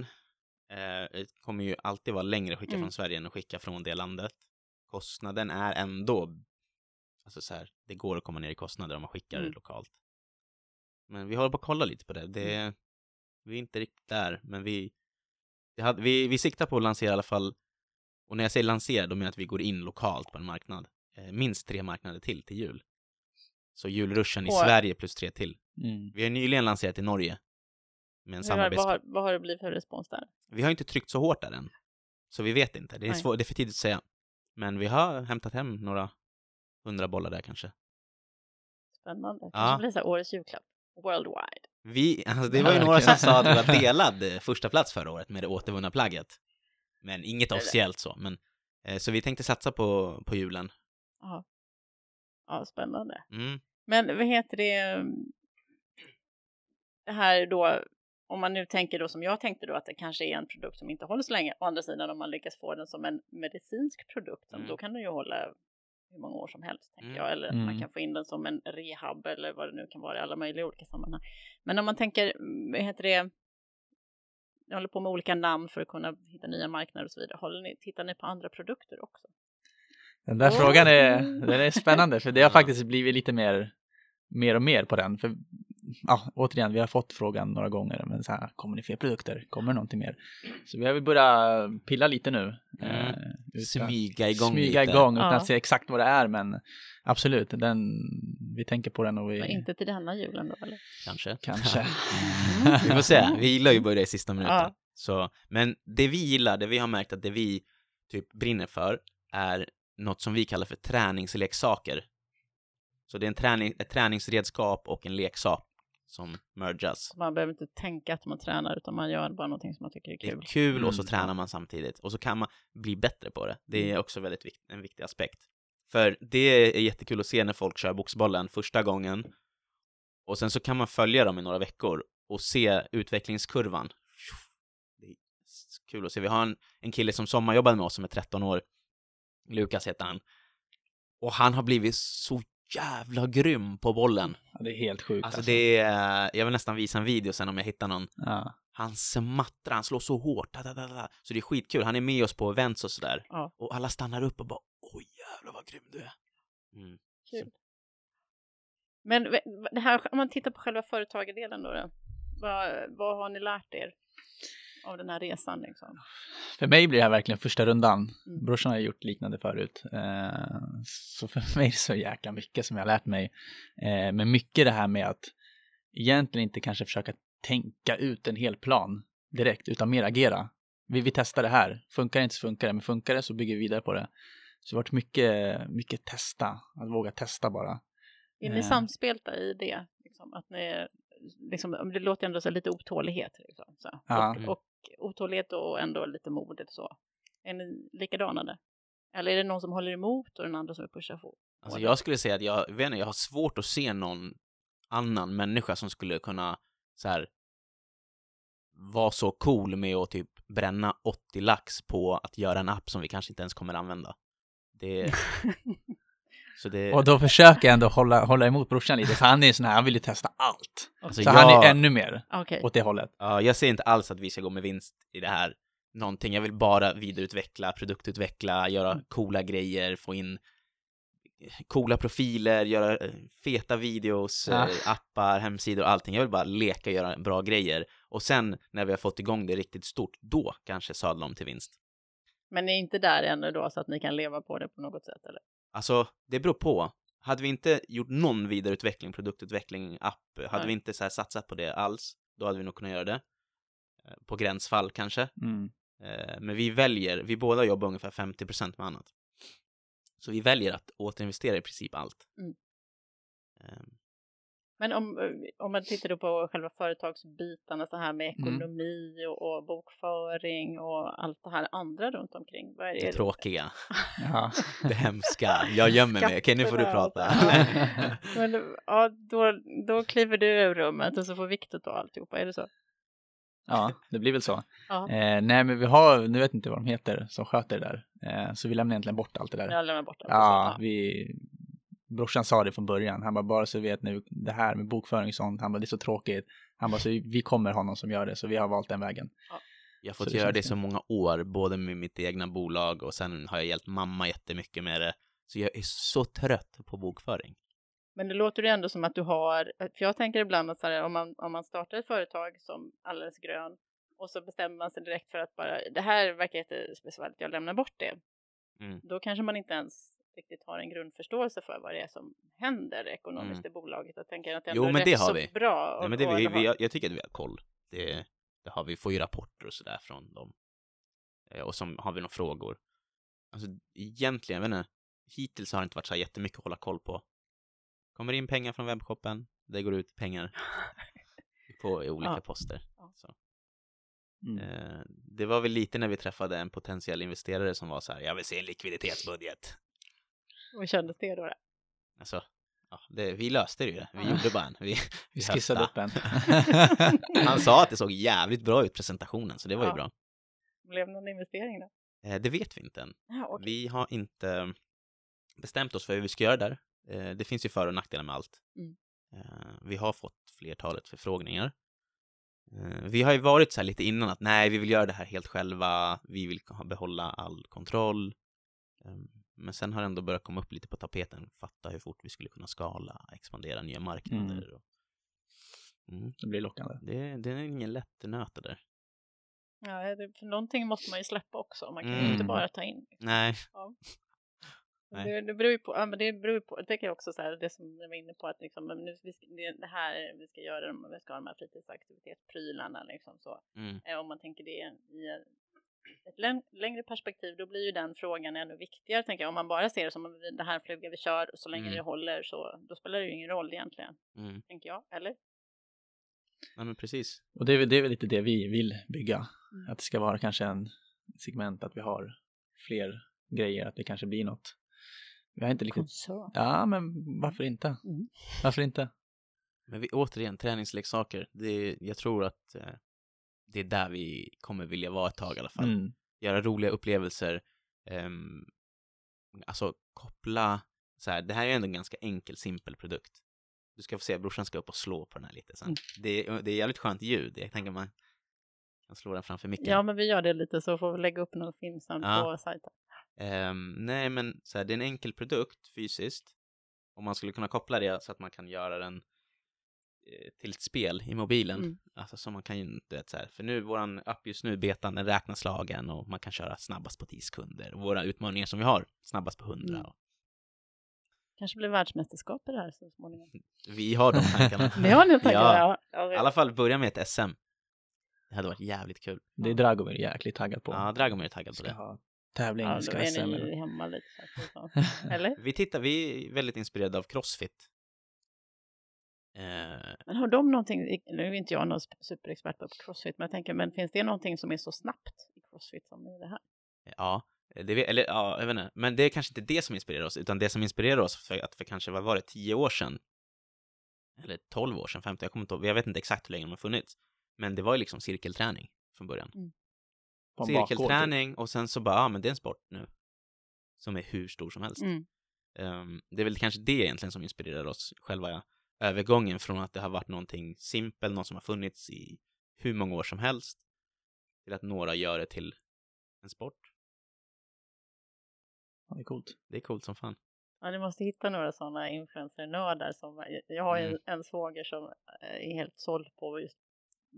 Eh, det kommer ju alltid vara längre att skicka Mm. från Sverige än att skicka från det landet. Kostnaden är ändå, alltså så här, det går att komma ner i kostnader om man skickar Mm. det lokalt. Men vi håller på att kolla lite på det. det vi är inte riktigt där, men vi, hade, vi, vi siktar på att lansera i alla fall, och när jag säger lansera, då menar jag att vi går in lokalt på en marknad. Eh, minst tre marknader till till jul. Så julruschen i Och- Sverige plus tre till. Mm. Vi har nyligen lanserat i Norge. Med en samarbets... vad, har, vad har det blivit för respons där? Vi har inte tryckt så hårt där än. Så vi vet inte. Det är, svår... det är för tidigt att säga. Men vi har hämtat hem några hundra bollar där kanske. Spännande. Det Ja. blir så här årets julklapp. Worldwide. Vi, alltså det var ju några som sa att vi var delad eh, första plats förra året med det återvunna plagget. Men inget det. officiellt så. Men, eh, så vi tänkte satsa på, på julen. Ja. Ja, spännande. Mm. Men vad heter det? Det här då, om man nu tänker då som jag tänkte då att det kanske är en produkt som inte håller så länge. Å andra sidan om man lyckas få den som en medicinsk produkt, Mm. då kan den ju hålla hur många år som helst, tänker Mm. jag. Eller att man Mm. kan få in den som en rehab eller vad det nu kan vara i alla möjliga olika sammanhang. Men om man tänker, mm, vad heter det? Jag håller på med olika namn för att kunna hitta nya marknader och så vidare. Håller ni, tittar ni på andra produkter också? Den där Åh. frågan är, den är spännande för det har faktiskt blivit lite mer, mer och mer på den. För, ja, återigen, vi har fått frågan några gånger, men så här, kommer det fler produkter? Kommer det någonting mer? Så vi har väl börjat pilla lite nu. Mm. eh, utan- Smyga igång smyga lite. igång utan Ja. att se exakt vad det är, men absolut, den, vi tänker på den och vi Men inte till denna julen då eller? Kanske. kanske. vi får se. Vi gillar ju börja i sista minuten. Ja. Så, men det vi gillar, det vi har märkt att det vi typ brinner för är något som vi kallar för träningsleksaker. Så det är en träning, ett träningsredskap och en leksak som mergas. Man behöver inte tänka att man tränar utan man gör bara någonting som man tycker är Det är kul. kul och så Mm. tränar man samtidigt och så kan man bli bättre på det. Det är också väldigt vikt, en viktig aspekt. För det är jättekul att se när folk kör boxbollen första gången och sen så kan man följa dem i några veckor och se utvecklingskurvan. Det är kul att se. Vi har en, en kille som sommarjobbade med oss som är 13 år. Lukas heter han. Och han har blivit så jävla grym på bollen. Ja, det är helt sjukt. Alltså det är, jag vill nästan visa en video sen om jag hittar någon. Ja. Han smattrar, han slår så hårt. Da, da, da, da. Så det är skitkul. Han är med oss på events och sådär. Ja. Och alla stannar upp och bara oj jävlar vad grym du är. Mm. Kul. Men det här, om man tittar på själva företagardelen då, då vad, vad har ni lärt er av den här resan liksom? För mig blir det här verkligen första rundan. Mm. Brorsan har gjort liknande förut. Eh, så för mig är det så jäkla mycket som jag har lärt mig. Eh, men mycket det här med att egentligen inte kanske försöka tänka ut en hel plan direkt, utan mer agera. Vi, vi testar det här. Funkar det inte så funkar det, men funkar det så bygger vi vidare på det. Så det har varit mycket, mycket testa, att våga testa bara. Är ni Eh. samspelta i det? Liksom, att ni, liksom, det låter ändå så lite otålighet. Liksom, så. Ja. Och, och otålighet och ändå lite mod. eller Så. Är ni likadana där? Eller är det någon som håller emot och den andra som vill pusha på? Alltså jag skulle säga att jag, vet inte, jag har svårt att se någon annan människa som skulle kunna så här vara så cool med att typ bränna 80 lax på att göra en app som vi kanske inte ens kommer använda. Det, det, Och då försöker jag ändå hålla, hålla emot brorsan lite, för han är sån här, han vill ju testa allt. alltså Så jag, han är ännu mer Okej. åt det hållet. ja, jag ser inte alls att vi ska gå med vinst i det här någonting. Jag vill bara vidareutveckla, produktutveckla, göra coola grejer, få in coola profiler, göra eh, feta videos, Ja. eh, appar, hemsidor och allting. Jag vill bara leka och göra bra grejer. Och sen när vi har fått igång det riktigt stort, då kanske sadla om till vinst. Men ni är inte där ännu då så att ni kan leva på det på något sätt? Eller? Alltså, det beror på. Hade vi inte gjort någon vidareutveckling, produktutveckling, app, hade Nej. vi inte så här satsat på det alls, då hade vi nog kunnat göra det. Eh, På gränsfall kanske. Mm. Eh, Men vi väljer, vi båda jobbar ungefär 50% med annat. Så vi väljer att återinvestera i princip allt. Mm. Men om, om man tittar då på själva företagsbitarna så här med Mm. ekonomi och, och bokföring och allt det här andra runt omkring. Vad är Det tråkiga, Ja. det hemska. Jag gömmer mig. Okej, nu får du prata. Men ja, då, då kliver du ur rummet och så får Viktor ta alltihopa, är det så? ja, det blir väl så. Ja, Eh, nej, men vi har, nu vet inte vad de heter, som sköter det där. Eh, så vi lämnar egentligen bort allt det där. jag lämnar bort allt. Ja, vi, brorsan sa det från början. Han bara, bara så vet nu, det här med bokföring och sånt, han bara, det är så tråkigt. Han bara, så vi kommer ha någon som gör det, så vi har valt den vägen. Jag har Så fått det göra det det. så många år, både med mitt egna bolag och sen har jag hjälpt mamma jättemycket med det. Så jag är så trött på bokföring. Men det låter ju ändå som att du har, för jag tänker ibland att så här, om, man, om man startar ett företag som alldeles grön och så bestämmer man sig direkt för att bara, det här verkar jättespeciellt, jag lämnar bort det. Mm. Då kanske man inte ens riktigt har en grundförståelse för vad det är som händer ekonomiskt i bolaget. Jag tänker att det Mm. Jo, men rätt det har så vi. bra. Nej, men det, vi, vi, jag, jag tycker att vi har koll. Det, det har vi, får ju rapporter och sådär från dem. Eh, Och så har vi några frågor. Alltså egentligen, jag vet inte, hittills har det inte varit så här jättemycket att hålla koll på. Kommer in pengar från webbshoppen, det går ut pengar på i olika Ja. poster. Ja. Så. Mm. Eh, det var väl lite när vi träffade en potentiell investerare som var så här, jag vill se en likviditetsbudget. Och kändes det då? Alltså, ja, det, vi löste det ju. Vi gjorde bara en. Vi, Vi skissade upp en. Han sa att det såg jävligt bra ut presentationen, så det var ju Ja. bra. Blev det någon investering då? Eh, det vet vi inte än. Ja, okej. Vi har inte bestämt oss för hur vi ska göra där. Eh, det finns ju för och nackdelar med allt. Mm. Eh, vi har fått flertalet förfrågningar. Eh, vi har ju varit så här lite innan att nej, vi vill göra det här helt själva. Vi vill behålla all kontroll. Men sen har det ändå börjat komma upp lite på tapeten. Fatta hur fort vi skulle kunna skala, expandera nya marknader. Och, mm, Det blir lockande. det, det är ingen lätt nöt det där. Ja, det, för någonting måste man ju släppa också. Man kan ju Mm. inte bara ta in. Nej, Nej. Det, det beror ju på, ja, men det beror på, jag tänker också så här, det som jag var inne på att liksom, nu, vi ska, det, det här, vi ska göra, vi ska ha de här fritidsaktivitetsprylarna liksom så. mm, Eh, Om man tänker det i en- ett län- längre perspektiv, då blir ju den frågan ännu viktigare, tänker jag. Om man bara ser det som det här flyger vi kör och så länge Mm. det håller så, då spelar det ju ingen roll egentligen, mm. tänker jag. Eller? Nej, men precis. Och det är, väl- det är väl lite det vi vill bygga. Mm. Att det ska vara kanske en segment, att vi har fler grejer, att det kanske blir något. Vi har inte riktigt... Ja, men varför inte? Mm. Varför inte? Men vi, återigen, träningsleksaker. Det, jag tror att eh, det är där vi kommer vilja vara ett tag i alla fall. Mm. Göra roliga upplevelser. ehm, alltså koppla, så här, det här är ändå en ganska enkel, simpel produkt. Du ska få se, brorsan ska upp och slå på den här lite sen. Mm. Det, är- det är jävligt skönt ljud. Jag tänker man kan slå den framför micken. Ja, men vi gör det lite så får vi lägga upp någon film sen Ja. på sajten. Ehm, nej, men så här, det är en enkel produkt fysiskt. Om man skulle kunna koppla det så att man kan göra den till ett spel i mobilen. Mm. Alltså så man kan ju inte, vet, så här, för nu, våran app just nu, betan, den räknar slagen och man kan köra snabbast på 10 sekunder. Och våra utmaningar som vi har, snabbast på 100. Mm. Kanske blir världsmästerskap i det här så småningom. Vi har de tankarna. Det har ni tankar, Ja. ja. I alla fall börja med ett SM. Det hade varit jävligt kul. Det är Dragomir jäkligt taggad på. Ja, Dragomir är taggad på det. ha tävling, Ja, ska då ha är SM. ni hemma lite. Eller? Vi tittar, vi är väldigt inspirerade av Crossfit. Eh, Men har de någonting, nu är inte jag någon superexpert på crossfit, men jag tänker, men finns det någonting som är så snabbt i crossfit som i det här? Ja, det, vet- eller ja, jag vet inte. Men det är kanske inte det som inspirerar oss, utan det som inspirerar oss för att för kanske, vad var det, tio år sedan? Eller tolv år sedan, 15, jag kommer inte ihåg, jag vet inte exakt hur länge de har funnits. Men det var ju liksom cirkelträning från början. Bakgård, typ. Cirkelträning och sen så bara, ja men det är en sport nu. Som är hur stor som helst. Mm. Ehm, det är väl kanske det egentligen som inspirerar oss, själva övergången från att det har varit någonting simpel, något som har funnits i hur många år som helst, till att några gör det till en sport. Ja, det är coolt. Det är coolt som fan. Ja, ni måste hitta några sådana influencer-nördar som, jag har ju Mm. en svåger som eh, är helt såld på just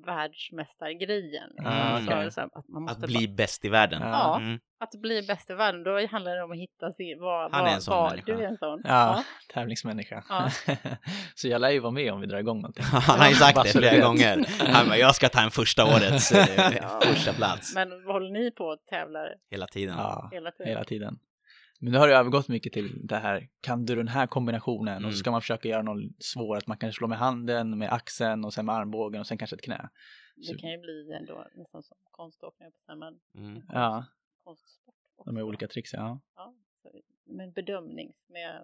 världsmästargrejen. Ah, För okej. så att, man måste Att bli bäst i världen. Ja. Mm. att bli bäst i världen, då handlar det om att hitta sin, vad, Han är en sån människa. Du är en sån. Ja, tävlingsmänniska. Ja. så jag lär ju vara med om vi drar igång någonting. Han har ju sagt det flera gånger. Han bara, jag ska ta en första årets eh, Ja. första plats. Men håller ni på och tävlar Hela tiden. Ja, hela tiden? hela tiden. Men nu har det övergått mycket till det här, kan du den här kombinationen? Och Mm. så ska man försöka göra något svårt, att man kan slå med handen, med axeln och sen med armbågen och sen kanske ett knä. Det kan ju bli ändå nästan som konståkning, men Mm. Ja, konstsport. de är också. olika tricks, ja. Ja, så, med bedömning, med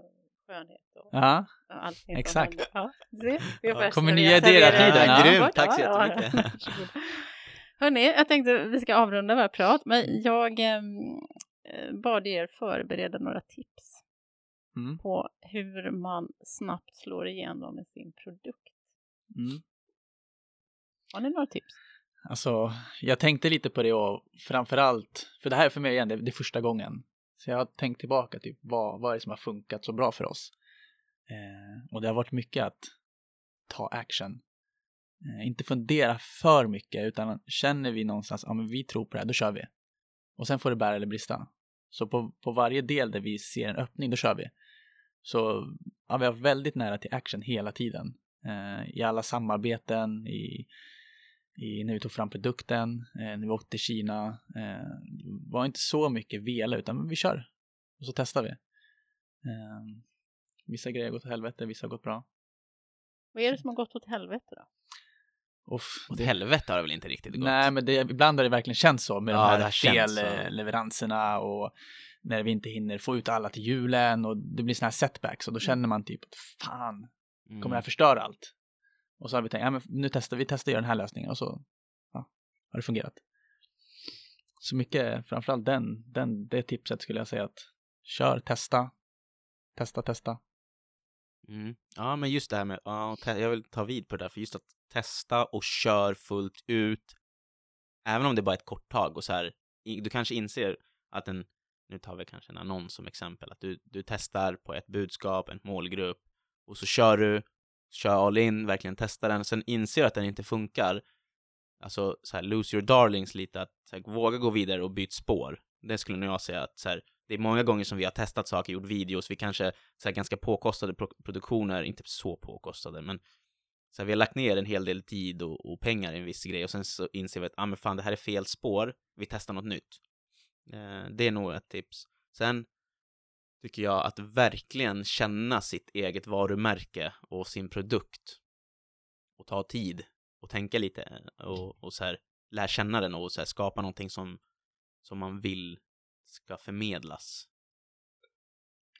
skönhet och Ja, och allting. exakt. Ja, vi Ja, börjat kommer nya idéer hela servera- tiden, ja. Ja, Grymt, tack så ja, ja. jättemycket. Varsågod. Hörni, jag tänkte vi ska avrunda vårt prat, men jag eh, bad er förbereda några tips mm. på hur man snabbt slår igenom med sin produkt. Mm. Har ni några tips? Alltså, jag tänkte lite på det och framförallt, för det här är för mig igen, det, det första gången. Så jag har tänkt tillbaka, typ, vad, vad är det som har funkat så bra för oss? Eh, och det har varit mycket att ta action. Eh, inte fundera för mycket, utan känner vi någonstans, ja men vi tror på det här, då kör vi. Och sen får det bära eller brista. Så på, på varje del där vi ser en öppning, då kör vi. Så ja, vi har väldigt nära till action hela tiden. Eh, I alla samarbeten, i, i, när vi tog fram produkten, eh, när vi åkte till Kina. Eh, det var inte så mycket vela, utan vi kör. Och så testar vi. Eh, vissa grejer har gått åt helvete, vissa har gått bra. Vad är det som har gått åt helvete då? Uff, Åt det, helvete har det väl inte riktigt gått? nej, men det, ibland har det verkligen känts så med Ja, de här så. felleveranserna och när vi inte hinner få ut alla till julen och det blir såna här setbacks och då känner man typ att fan, Mm. kommer det här förstöra allt? Och så har vi tänkt, ja, men nu testar vi testar göra den här lösningen och så ja, har det fungerat. Så mycket, framförallt den, den, det tipset skulle jag säga att kör, testa, testa, testa. Mm. Ja, men just det här med, ja, jag vill ta vid på det där, för just att testa och kör fullt ut, även om det bara är ett kort tag och så här, du kanske inser att en, nu tar vi kanske en annons som exempel, att du, du testar på ett budskap, en målgrupp, och så kör du, kör all in, verkligen testar den, sen inser att den inte funkar, alltså så här, lose your darlings lite, att så här, våga gå vidare och byta spår. Det skulle nog jag säga att så här, det är många gånger som vi har testat saker, gjort videos, vi kanske så här, ganska påkostade pro produktioner, inte så påkostade, men så här, vi har lagt ner en hel del tid och, och pengar i en viss grej och sen så inser vi att ah, men fan, det här är fel spår, vi testar något nytt. Eh, det är nog ett tips. Sen tycker jag att verkligen känna sitt eget varumärke och sin produkt och ta tid och tänka lite och, och så här lära känna den och så här, skapa någonting som, som man vill ska förmedlas.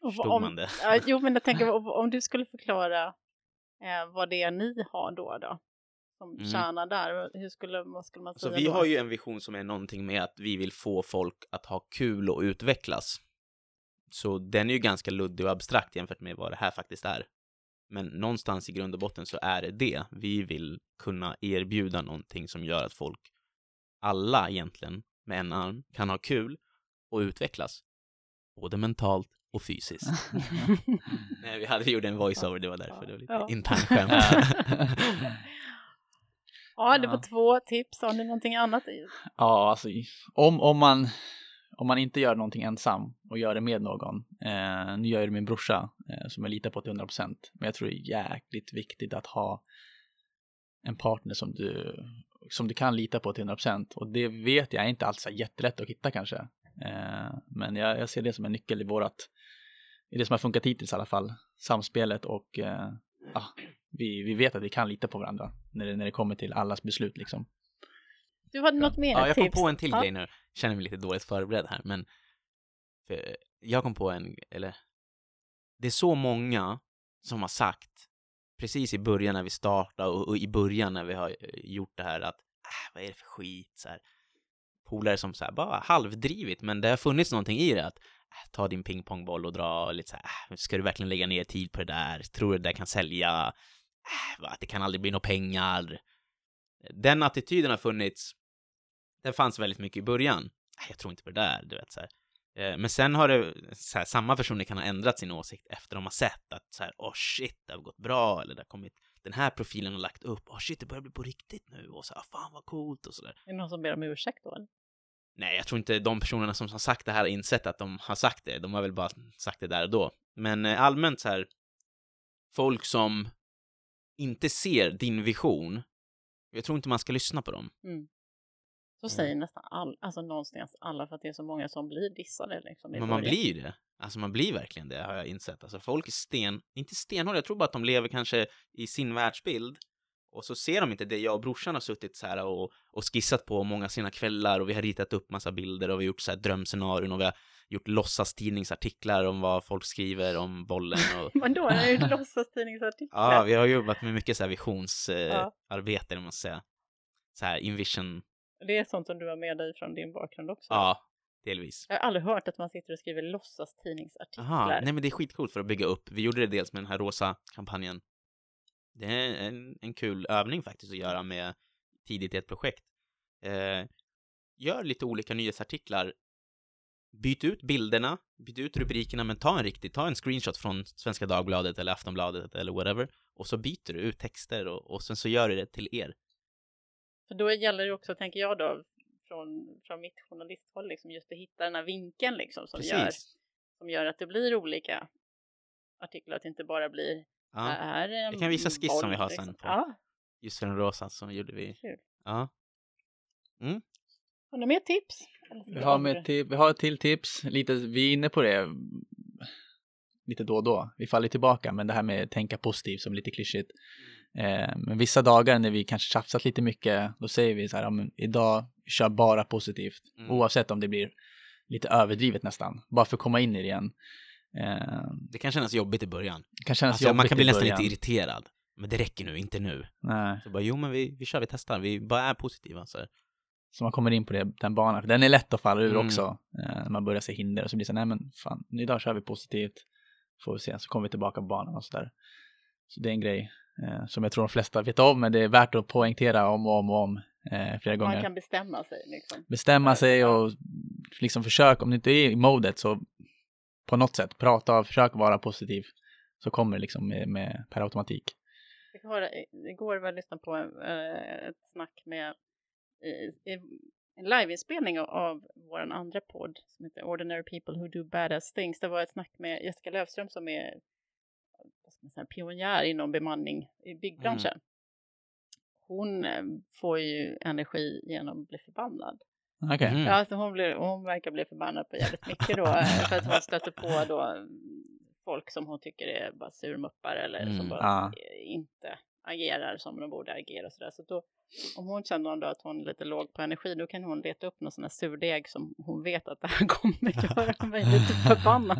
Och Förstod om, man det? Ja, jo, men jag tänker om, du skulle förklara eh, vad det är ni har då, då som Mm. tjänar där, hur skulle, vad skulle man Så säga vi då? har ju en vision som är någonting med att vi vill få folk att ha kul och utvecklas. Så den är ju ganska luddig och abstrakt jämfört med vad det här faktiskt är. Men någonstans i grund och botten så är det det. Vi vill kunna erbjuda någonting som gör att folk, alla egentligen, med en arm, kan ha kul och utvecklas. Både mentalt och fysiskt. Nej, vi hade gjort en voiceover, det var därför. Det var lite Ja. internskämt. ja, det var två tips. Har ni någonting annat? i? Ja, alltså om, om, man, om man inte gör någonting ensam och gör det med någon. Eh, nu gör jag det med min brorsa eh, som jag litar på till 100%. Men jag tror det är jäkligt viktigt att ha en partner som du, som du kan lita på till 100%. Och det vet jag är inte alls jättelätt att hitta kanske. Eh, men jag, jag ser det som en nyckel i vårat, i det som har funkat hittills i alla fall. Samspelet och eh, ja, vi, vi vet att vi kan lita på varandra när det, när det kommer till allas beslut liksom. Du hade något mer Ja, jag kom tips? på en till Ja. grej nu. Känner mig lite dåligt förberedd här, men för jag kom på en, eller det är så många som har sagt precis i början när vi startade och, och i början när vi har eh, gjort det här att äh, vad är det för skit så här. Polare som så här, bara halvdrivit, men det har funnits någonting i det att äh, ta din pingpongboll och dra lite så här, äh, ska du verkligen lägga ner tid på det där? Tror du det där kan sälja? Äh, det kan aldrig bli några pengar. Den attityden har funnits den fanns väldigt mycket i början. Äh, jag tror inte på det där, du vet så här. Eh, men sen har det, så här, samma personer kan ha ändrat sin åsikt efter de har sett att så här, oh shit, det har gått bra, eller det har kommit, den här profilen har lagt upp, oh shit, det börjar bli på riktigt nu, och så här, fan vad coolt, och sådär. Är det någon som ber om ursäkt då? eller? Nej, jag tror inte de personerna som har sagt det här har insett att de har sagt det, de har väl bara sagt det där och då. Men eh, allmänt så här, folk som inte ser din vision, jag tror inte man ska lyssna på dem. Mm. Så säger nästan all, alltså någonstans alla för att det är så många som blir dissade liksom Men man blir det. Alltså man blir verkligen det, har jag insett. Alltså folk är sten, inte stenhårda, jag tror bara att de lever kanske i sin världsbild. Och så ser de inte det jag och brorsan har suttit så här och, och skissat på många sina kvällar och vi har ritat upp massa bilder och vi har gjort så här drömscenarion och vi har gjort låtsastidningsartiklar om vad folk skriver om bollen och Men då är det ju låtsastidningsartiklar. Ja, vi har jobbat med mycket så här visionsarbete, Ja. man säga. Så här invision, Det är sånt som du har med dig från din bakgrund också. ja, delvis. Jag har aldrig hört att man sitter och skriver låtsastidningsartiklar. Aha, nej men det är skitcoolt för att bygga upp. Vi gjorde det dels med den här rosa kampanjen. Det är en, en kul övning faktiskt att göra med tidigt i ett projekt. Eh, gör lite olika nyhetsartiklar. Byt ut bilderna, byt ut rubrikerna, men ta en riktig, ta en screenshot från Svenska Dagbladet eller Aftonbladet eller whatever. Och så byter du ut texter och, och sen så gör du det till er. För då gäller det också, tänker jag då, från, från mitt journalisthåll, liksom, just att hitta den här vinkeln liksom, som, gör, som gör att det blir olika artiklar, att det inte bara blir Ja. är Jag kan visa skiss som vi har liksom. sen på- Ja, Just den rosa så gjorde vi. Kul. Ja. har du mer tips? Vi har, med ti- vi har ett till tips, lite, vi är inne på det lite då och då. Vi faller tillbaka, men det här med tänka positivt som lite klyschigt. Eh, men vissa dagar när vi kanske tjafsat lite mycket, då säger vi så här, ja, men idag kör bara positivt. Mm. Oavsett om det blir lite överdrivet nästan, bara för att komma in i det igen. Eh, Det kan kännas jobbigt i början. det kan kännas Alltså, man jobbigt kan i bli nästan lite irriterad. Men det räcker nu, inte nu. Nej, Så bara, jo men vi, vi kör, vi testar, vi bara är positiva. Så. här. så man kommer in på det, den banan. För den är lätt att falla ur Mm. också. Eh, när man börjar se hinder och så blir det så nej men fan, idag kör vi positivt. Får vi se, så kommer vi tillbaka på banan och sådär. Så det är en grej eh, som jag tror de flesta vet om, men det är värt att poängtera om och om och om eh, flera gånger. Man kan bestämma sig liksom. Bestämma sig och liksom försök, om du inte är i modet så på något sätt prata och försök vara positiv. Så kommer det liksom med, med per automatik. Jag igår var jag lyssnade på eh, ett snack med i, i, en liveinspelning av, av vår andra podd som heter Ordinary People Who Do Badass Things. Det var ett snack med Jessica Löfström som är vad pionjär inom bemanning i byggbranschen. Hon eh, får ju energi genom att bli förbannad. Okej. Mhm. Ja, hon, blir, hon verkar bli förbannad på jävligt mycket då. För att hon stöter på då mm, folk som hon tycker är bara surmuppar eller Mm, som bara ja. eh, inte agerar som de borde agera och sådär. Så då, om hon känner dag att hon är lite låg på energi, då kan hon leta upp någon sån här surdeg som hon vet att det här kommer göra mig lite förbannad.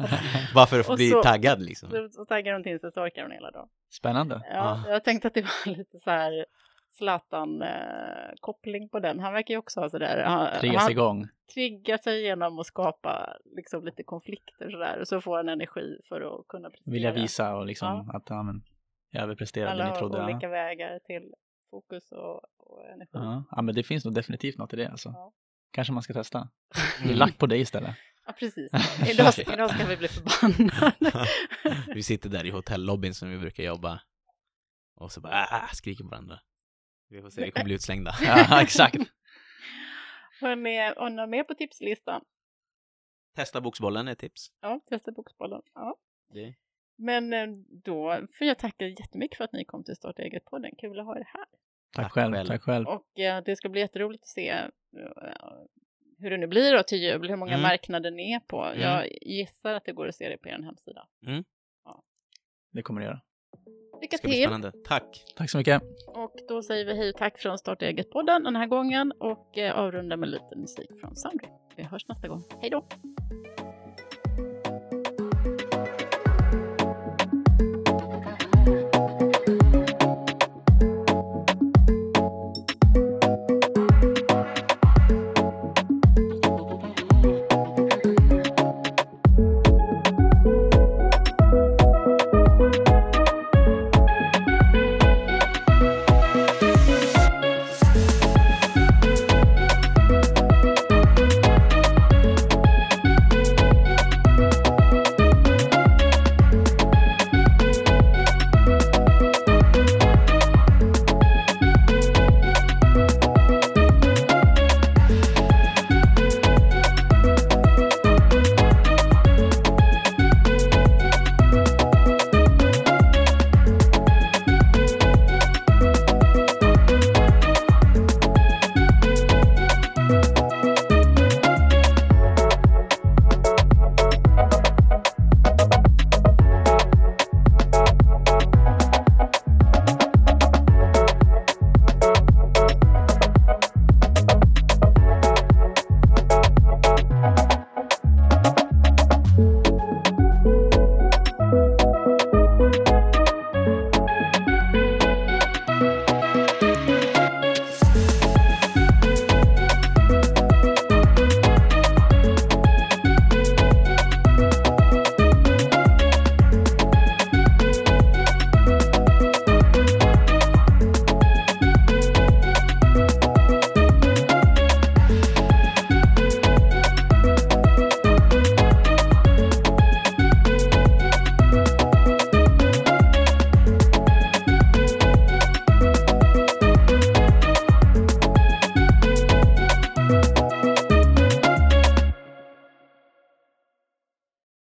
Bara för att bli så- taggad liksom. Så, så taggar hon till sig så orkar hon hela dagen. Spännande. Ja, Ah. jag tänkte att det var lite så här Zlatan-koppling på den. Han verkar ju också ha sådär. han- Triggas han- igång. triggar sig genom att skapa liksom lite konflikter sådär och så får han energi för att kunna prestera. Vilja visa och liksom att ja, men, jag överpresterade Alla ni har trodde. Ja. olika vägar till fokus och, och energi. Ja. ja, men det finns nog definitivt något i det alltså. Ja. Kanske man ska testa. Det är Mm. lack på dig istället. Ja, precis. Idag, idag ska vi bli förbannade. Vi sitter där i hotellobbyn som vi brukar jobba. Och så bara ah, skriker på varandra. Vi får se, vi kommer bli utslängda. Ja, exakt. Hörrni, har ni något mer på tipslistan? Testa boxbollen är ett tips. Ja, testa boxbollen. Ja. Det. Men eh, då får jag tacka jättemycket för att ni kom till Starta eget-podden. Kul att ha er här. Tack, Tack själv. Tack själv. Och eh, det ska bli jätteroligt att se eh, hur det nu blir då till jul, hur många Mm. marknader ni är på. Mm. Jag gissar att det går att se det på er hemsida. Det kommer det göra. Lycka Det ska bli till! spännande. Tack! Tack så mycket. Och då säger vi hej och tack från Starta eget-podden den här gången och eh, avrundar med lite musik från Soundry. Vi hörs nästa gång. Hej då!